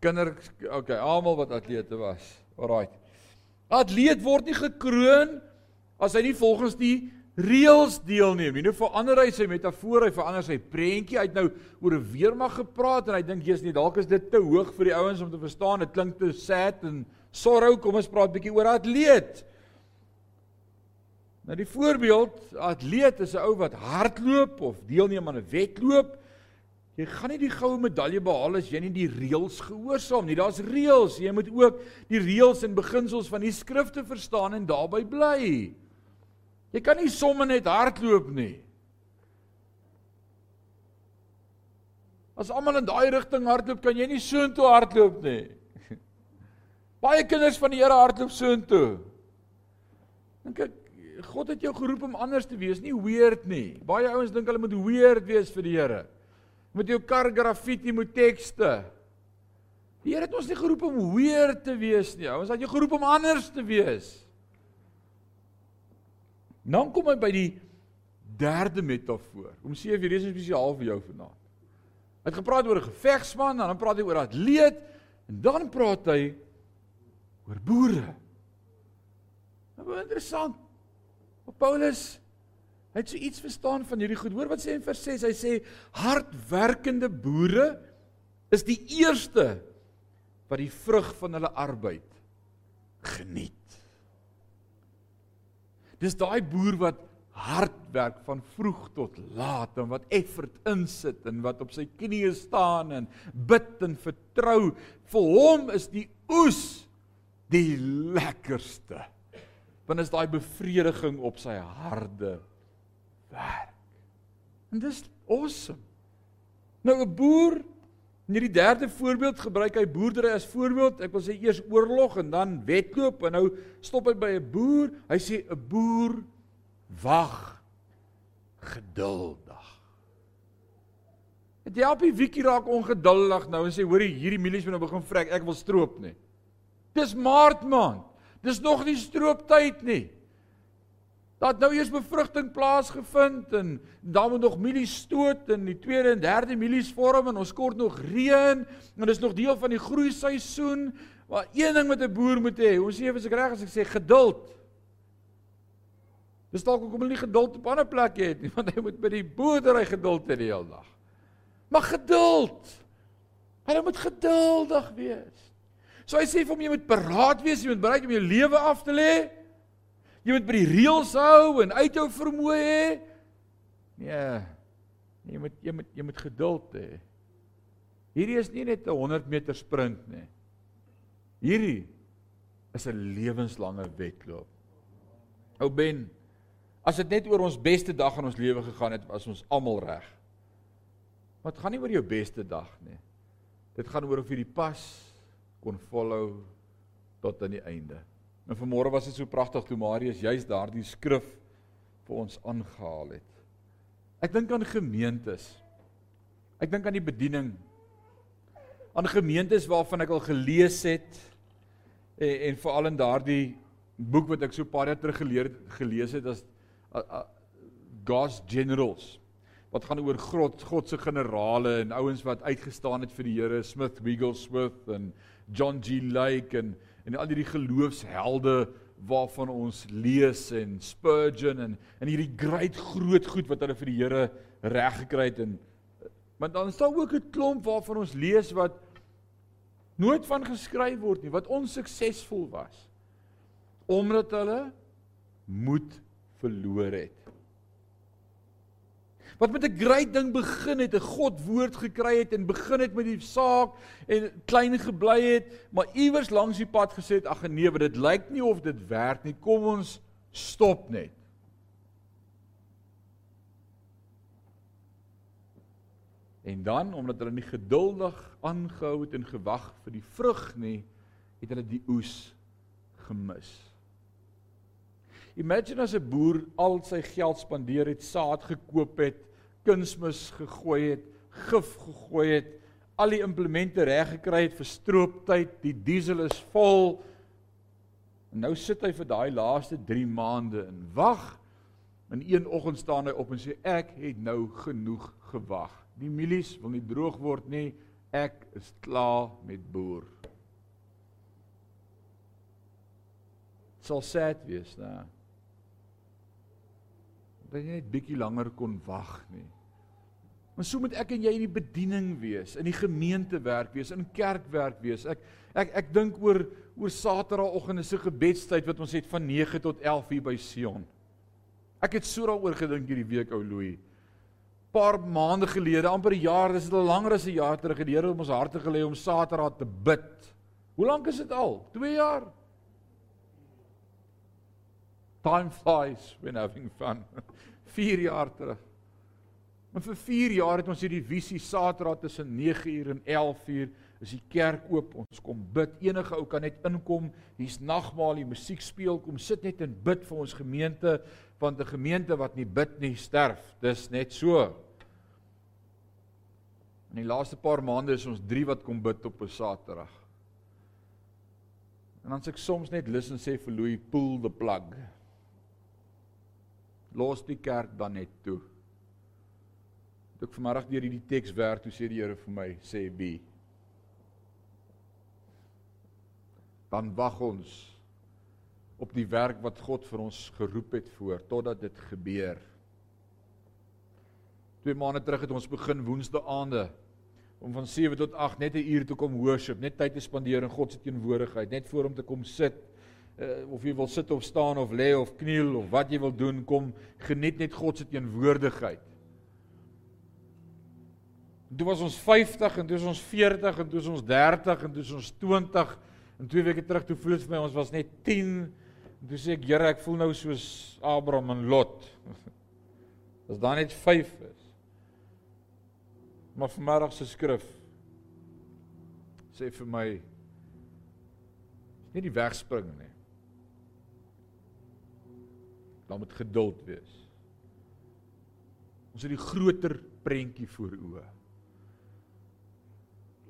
[SPEAKER 1] kinder okay, almal wat atlete was. Alraight. Atleet word nie gekroon as hy nie volgens die reëls deelneem. Nou verander hy sy metafoor, hy verander sy prentjie. Hy het nou oor 'n weermag gepraat en hy dink jy's nie dalk is dit te hoog vir die ouens om te verstaan. Dit klink te sad en sorrow. Kom ons praat 'n bietjie oor atleet. Nou die voorbeeld, atleet is 'n ou wat hardloop of deelneem aan 'n wedloop. Jy gaan nie die goue medalje behaal as jy nie die reëls gehoorsaam nie. Daar's reëls. Jy moet ook die reëls en beginsels van die skrifte verstaan en daarbey bly. Jy kan nie sommer net hardloop nie. As almal in daai rigting hardloop, kan jy nie soontoe hardloop nie. *laughs* Baie kinders van die Here hardloop soontoe. Dink ek God het jou geroep om anders te wees, nie weird nie. Baie ouens dink hulle moet weird wees vir die Here. Met jou kar graffiti moet tekste. Die Here het ons nie geroep om weird te wees nie. Ons het jou geroep om anders te wees. Dan kom hy by die derde metafoor. Om vir hierdie is spesiaal vir jou vanaand. Hy het gepraat oor 'n gevegsman, dan praat hy oor 'n atleet en dan praat hy oor boere. Nou interessant. Paulus hy het so iets verstaan van hierdie goed. Hoor wat sê hy in vers 6? Hy sê hardwerkende boere is die eerste wat die vrug van hulle arbeid geniet. Dis daai boer wat hard werk van vroeg tot laat en wat effort insit en wat op sy knieë staan en bid en vertrou vir hom is die oes die lekkerste want is daai bevrediging op sy harde werk en dis awesome nou 'n boer in hierdie derde voorbeeld gebruik hy boerdery as voorbeeld ek wil sê eers oorlog en dan wedloop en nou stop hy by 'n boer hy sê 'n boer wag geduldig. Dit help nie Wiekie raak ongeduldig nou en sê hoorie hierdie mielies moet nou begin vrek, ek wil stroop nie. Dis maart maand. Dis nog nie strooptyd nie. Dat nou eers bevrugting plaasgevind en dan moet nog mielies stoot en die tweede en derde mielies vorm en ons kort nog reën en dis nog deel van die groei seisoen. Maar een ding wat 'n boer moet hê, ons sê as ek reg as ek sê geduld. Dis dalk hoekom hulle nie geduld op ander plekke het nie, *laughs* want hy moet by die boerdery geduld hê die hele dag. Maar geduld. Hy moet geduldig wees. So hy sê vir hom jy moet paraat wees, jy moet bereid om jou lewe af te lê. Jy moet by die reëls hou en uithou vermoë hê. Nee. Jy moet jy moet jy moet geduld hê. Hierdie is nie net 'n 100 meter sprint nie. Hierdie is 'n lewenslange wedloop. Ou Ben, As dit net oor ons beste dag in ons lewe gegaan het, was ons almal reg. Dit gaan nie oor jou beste dag nie. Dit gaan oor of jy die pas kon follow tot aan die einde. En vanmôre was dit so pragtig toe Marius juist daardie skrif vir ons aangehaal het. Ek dink aan gemeentes. Ek dink aan die bediening aan gemeentes waarvan ek al gelees het en, en veral in daardie boek wat ek so paar jaar terug geleer gelees het as God's generals wat gaan oor God God se generale en ouens wat uitgestaan het vir die Here Smith Wigglesworth en John G Lake en en al die geloofshelde waarvan ons lees en Spurgeon en en hierdie groot groot goed wat hulle vir die Here reg gekry het en maar dan is daar ook 'n klomp waarvan ons lees wat nooit van geskryf word nie wat onsuksesvol was omdat hulle moed verloor het. Wat met 'n groot ding begin het, 'n God woord gekry het en begin het met die saak en klein gebly het, maar iewers langs die pad gesê het ag nee, dit lyk nie of dit werk nie. Kom ons stop net. En dan omdat hulle nie geduldig aangehou het en gewag vir die vrug nie, het hulle die oes gemis. Imagine as 'n boer al sy geld spandeer het, saad gekoop het, kunsmis gegooi het, gif gegooi het, al die implemente reg gekry het vir strooptyd, die diesel is vol. En nou sit hy vir daai laaste 3 maande en wag. En een oggend staan hy op en sê ek het nou genoeg gewag. Die mielies wil nie droog word nie. Ek is klaar met boer. Sal sad wees, né? Dat jy net bietjie langer kon wag nie. Maar so moet ek en jy in die bediening wees, in die gemeente werk wees, in kerk werk wees. Ek ek ek dink oor oor Saterdagoggend se gebedstyd wat ons het van 9 tot 11 uur by Sion. Ek het so daaroor gedink hierdie week ou Louis. Paar maande gelede, amper 'n jaar, dis al langer as 'n jaar terug, het die Here op ons harte gelê om Saterdag te bid. Hoe lank is dit al? 2 jaar. Time flies when having fun. *laughs* 4 jaar terug. Maar vir 4 jaar het ons hierdie visie Saterdag tussen 9uur en 11uur is die kerk oop. Ons kom bid. Enige ou kan net inkom. Hier's nagmaal, die musiek speel. Kom sit net en bid vir ons gemeente want 'n gemeente wat nie bid nie sterf. Dis net so. In die laaste paar maande is ons 3 wat kom bid op 'n Saterdag. En dan sê ek soms net lus en sê vir Louis pull the plug los die kerk dan net toe. Toe ek vanoggend deur hierdie teks werk, toe sê die Here vir my, sê wie? Dan wag ons op die werk wat God vir ons geroep het voor totdat dit gebeur. Twee maande terug het ons begin woensdae aande om van 7 tot 8 net 'n uur toe kom worship, net tyd te spandeer in God se teenwoordigheid, net voor hom te kom sit uh, of jy wil sit of staan of lê of kniel of wat jy wil doen, kom geniet net God se teenwoordigheid. Toe was ons 50 en toe was ons 40 en toe was ons 30 en toe was ons 20 en twee weke terug toe voel dit vir my ons was net 10 en toe sê ek Here ek voel nou soos Abraham en Lot. *laughs* As daar net 5 is. Maar vanmiddag se skrif sê vir my nie die wegspring nie. Dan moet geduld wees. Ons het die groter prentjie voor oë.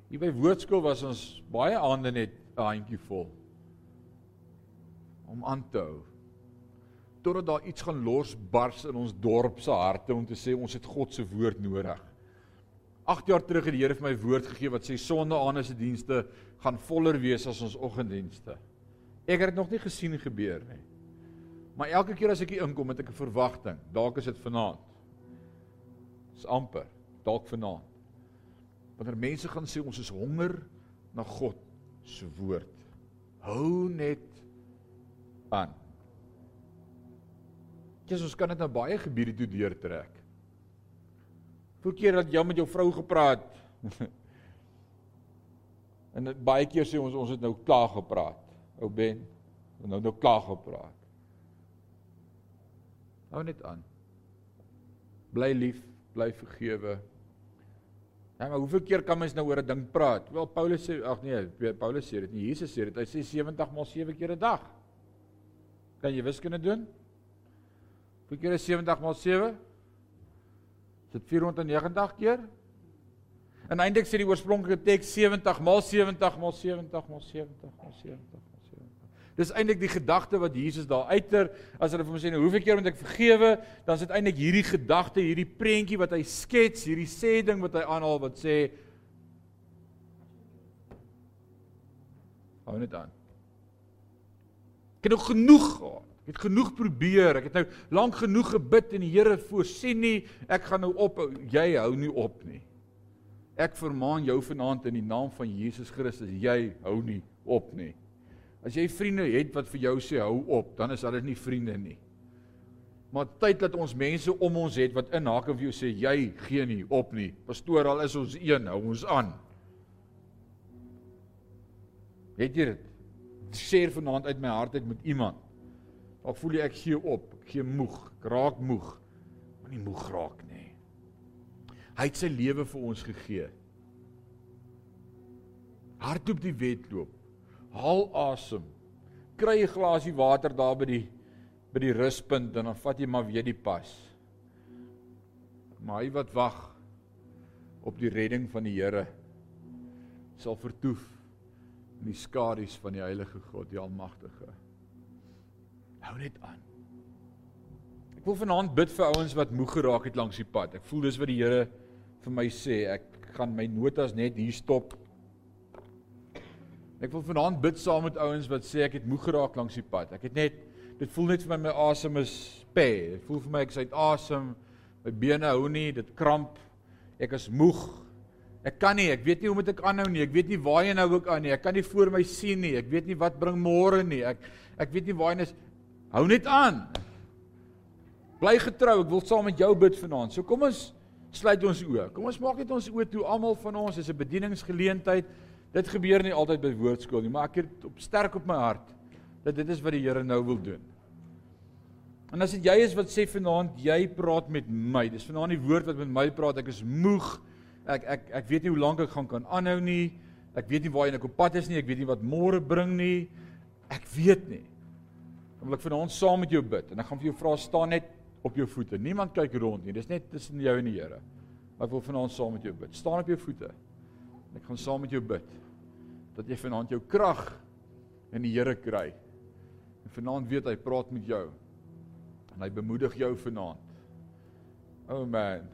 [SPEAKER 1] Hier by woordskool was ons baie aande net 'n handjie vol om aan te hou. Totdat daar iets gaan losbars in ons dorp se harte om te sê ons het God se woord nodig. 8 jaar terug het die Here vir my woord gegee wat sê sonnaande se dienste gaan voller wees as ons oggenddienste. Ek het dit nog nie gesien gebeur nie. Maar elke keer as ek hier inkom, het ek 'n verwagting. Dalk is dit vanaand. Dis amper dalk vanaand wanneer mense gaan sê ons is honger na God se woord. Hou net aan. Jesus ons kan dit nou baie gebiede toe deurtrek. Voor keer dat jy met jou vrou gepraat. *laughs* en baie keer sê ons ons het nou klaar gepraat. Ou Ben, nou nou klaar gepraat. Hou net aan. Bly lief, bly vergewe. Ja, maar hoeveel keer kan mens nou oor 'n ding praat? Wel Paulus sê ag nee, Paulus sê dit nie. Jesus sê dit. Hy sê 70 maal 7 keer 'n dag. Kan jy wiskunde doen? Hoeveel keer is 70 maal 7? Is dit 490 keer? En eintlik sê die oorspronklike teks 70 maal 70 maal 70 maal 70 maal 70. Dis eintlik die gedagte wat Jesus daar uiter as hulle vir hom sê, nou, "Hoeveel keer moet ek vergewe?" Dan is dit eintlik hierdie gedagte, hierdie prentjie wat hy skets, hierdie sê ding wat hy aanhaal wat sê Hou net aan. Ek het nog genoeg gehad. Ek het genoeg probeer. Ek het nou lank genoeg gebid en die Here voorsien nie. Ek gaan nou op. Jy hou nie op nie. Ek vermaan jou vanaand in die naam van Jesus Christus, jy hou nie op nie. As jy vriende het wat vir jou sê hou op, dan is dit nie vriende nie. Maar tyd dat ons mense om ons het wat inhaak en vir jou sê jy gee nie op nie. Pastoor, al is ons een, hou ons aan. Het jy dit? Sê vanaand uit my hart uit met iemand. Dalk voel jy ek gee op, ek gee moeg, ek raak moeg. Maar nie moeg raak nie. Hy het sy lewe vir ons gegee. Hardloop die wedloop haal asem. Kry 'n glasie water daar by die by die ruspunt en dan vat jy maar weer die pas. Maar hy wat wag op die redding van die Here sal vertoef in die skadu's van die heilige God, die almagtige. Hou net aan. Ek wil vanaand bid vir ouens wat moeg geraak het langs die pad. Ek voel dis wat die Here vir my sê. Ek gaan my notas net hier stop Ek wil vanaand bid saam met ouens wat sê ek het moeg geraak langs die pad. Ek het net dit voel net vir my my asem is pè. Dit voel vir my ek is uit asem. My bene hou nie, dit kramp. Ek is moeg. Ek kan nie, ek weet nie hoe moet ek aanhou nie. Ek weet nie waarheen nou ook aan nie. Ek kan nie voor my sien nie. Ek weet nie wat bring môre nie. Ek ek weet nie waarheen is. Hou net aan. Bly getrou. Ek wil saam met jou bid vanaand. So kom ons sluit ons oë. Kom ons maak net ons oë toe. Almal van ons is 'n bedieningsgeleentheid. Dit gebeur nie altyd by woordskool nie, maar ek het op sterk op my hart dat dit is wat die Here nou wil doen. En as dit jy is wat sê vanaand jy praat met my, dis vanaand die woord wat met my praat, ek is moeg. Ek ek ek weet nie hoe lank ek gaan kan aanhou nie. Ek weet nie waarheen ek op pad is nie, ek weet nie wat môre bring nie. Ek weet nie. Dan wil ek vanaand saam met jou bid en ek gaan vir jou vra staan net op jou voete. Niemand kyk rond nie. Dis net tussen jou en die Here. Maar ek wil vanaand saam met jou bid. Staan op jou voete. Ek gaan saam met jou bid dat jy vanaand jou krag in die Here kry. En vanaand weet hy praat met jou. En hy bemoedig jou vanaand. Oh man.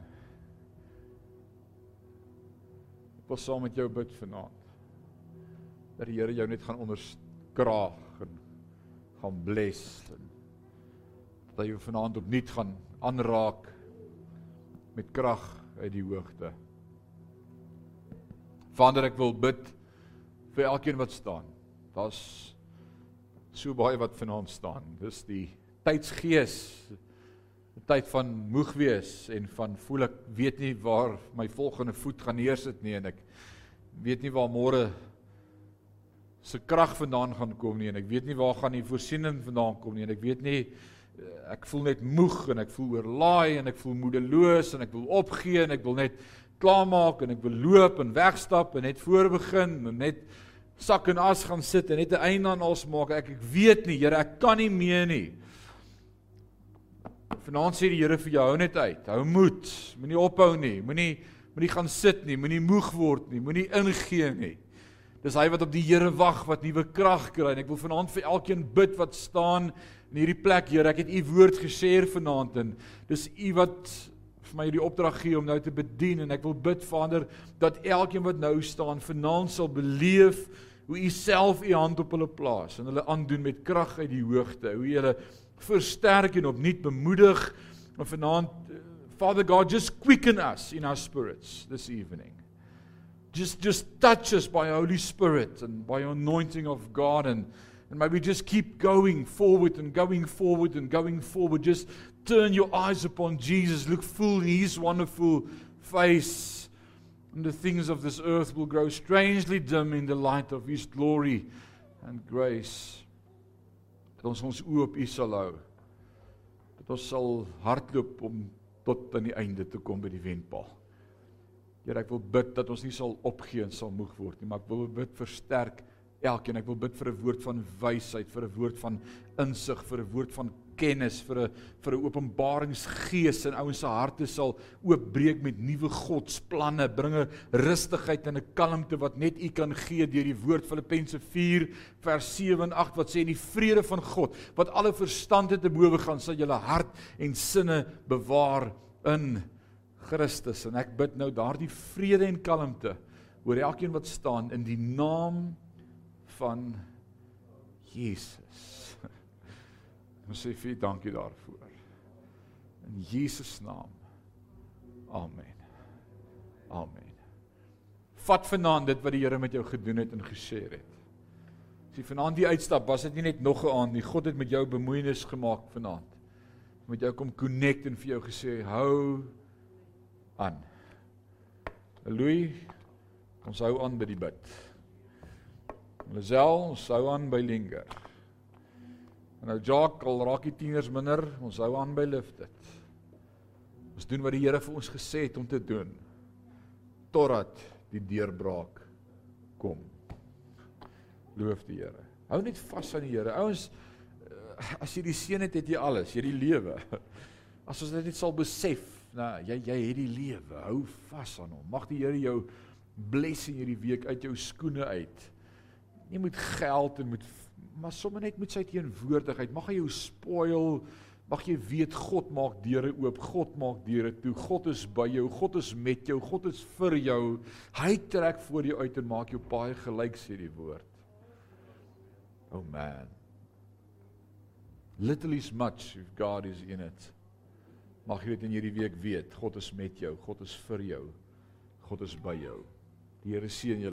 [SPEAKER 1] Ek wil saam met jou bid vanaand. Dat die Here jou net gaan onderskraag en gaan bless en dat hy jou vanaand opnuut gaan aanraak met krag uit die hoogte. Vader, ek wil bid vir elkeen wat staan. Daar's so baie wat vanaand staan. Dis die tydsgees. Die tyd van moeg wees en van voel ek weet nie waar my volgende voet gaan neersit nie en ek weet nie waar môre se krag vandaan gaan kom nie en ek weet nie waar gaan die voorsiening vandaan kom nie en ek weet nie eh, ek voel net moeg en ek voel oorlaai en ek voel moedeloos en ek wil opgee en ek wil net klaarmaak en ek wil loop en wegstap en net voorbegin en net sak en as gaan sit en net 'n einde aan alles maak. Ek ek weet nie Here ek kan nie meer nie. Vanaand sê die Here vir jou hou net uit. Hou moed. Moenie ophou nie. Moenie moenie gaan sit nie. Moenie moeg word nie. Moenie ingee nie. Dis hy wat op die Here wag wat nuwe krag kry. En ek wil vanaand vir elkeen bid wat staan in hierdie plek. Here ek het u woord gesê vanaand en dis u wat vir my die opdrag gee om nou te bedien en ek wil bid Vader dat elkeen wat nou staan vanaand sal beleef hoe u self u hand op hulle plaas en hulle aandoen met krag uit die hoogte. Hoe u hulle versterk en opnuut bemoedig. En vanaand Father God just quicken us in our spirits this evening. Just just touch us by Holy Spirit and by your anointing of God and and may we just keep going forward and going forward and going forward. Just turn your eyes upon Jesus. Look full in his wonderful face. And the things of this earth will grow strangely dim in the light of his glory and grace. Dat ons ons oë op u sal hou. Dat ons sal hardloop om tot aan die einde te kom by die wenpaal Here ek wil bid dat ons nie sal opgee en sal moeg word nie, maar ek wil bid versterk elkeen. Ek wil bid vir 'n woord van wysheid, vir 'n woord van insig, vir 'n woord van kennis, vir 'n vir 'n openbaringsgees in ouens se harte sal oopbreek met nuwe godsplanne, bringe rustigheid en 'n kalmte wat net U kan gee deur die woord Filippense 4 vers 7 en 8 wat sê en die vrede van God wat alle verstand te bowe gaan sal julle hart en sinne bewaar in Christus en ek bid nou daardie vrede en kalmte oor elkeen wat staan in die naam van Jesus. Ons sê vir dankie daarvoor. In Jesus naam. Amen. Amen. Vat vanaand dit wat die Here met jou gedoen het en gesê het. As jy vanaand die uitstap, was dit nie net nog 'n aand nie. God het met jou bemoeienis gemaak vanaand. Met jou kom connect en vir jou gesê hou aan. Louis, ons hou aan by die bid. Lazel, ons hou aan by Linger. En nou Jacques, al raak die tieners minder, ons hou aan by lift dit. Ons doen wat die Here vir ons gesê het om te doen totdat die deurbraak kom. Loof die Here. Hou net vas aan die Here. Ouens, eh, as jy die seën het, het jy alles, jy die lewe. *laughs* As ons dit net sal besef, nou jy jy het die lewe. Hou vas aan hom. Mag die Here jou bless in hierdie week uit jou skoene uit. Nie met geld en met maar sommer net met sy teenwoordigheid. Mag hy jou spoil. Mag jy weet God maak deure oop. God maak deure toe. God is by jou. God is met jou. God is vir jou. Hy trek voor jou uit en maak jou paai gelyk sê die woord. Oh man. Little is much if God is in it. Mag jy dit in hierdie week weet, God is met jou, God is vir jou. God is by jou. Die Here seën jou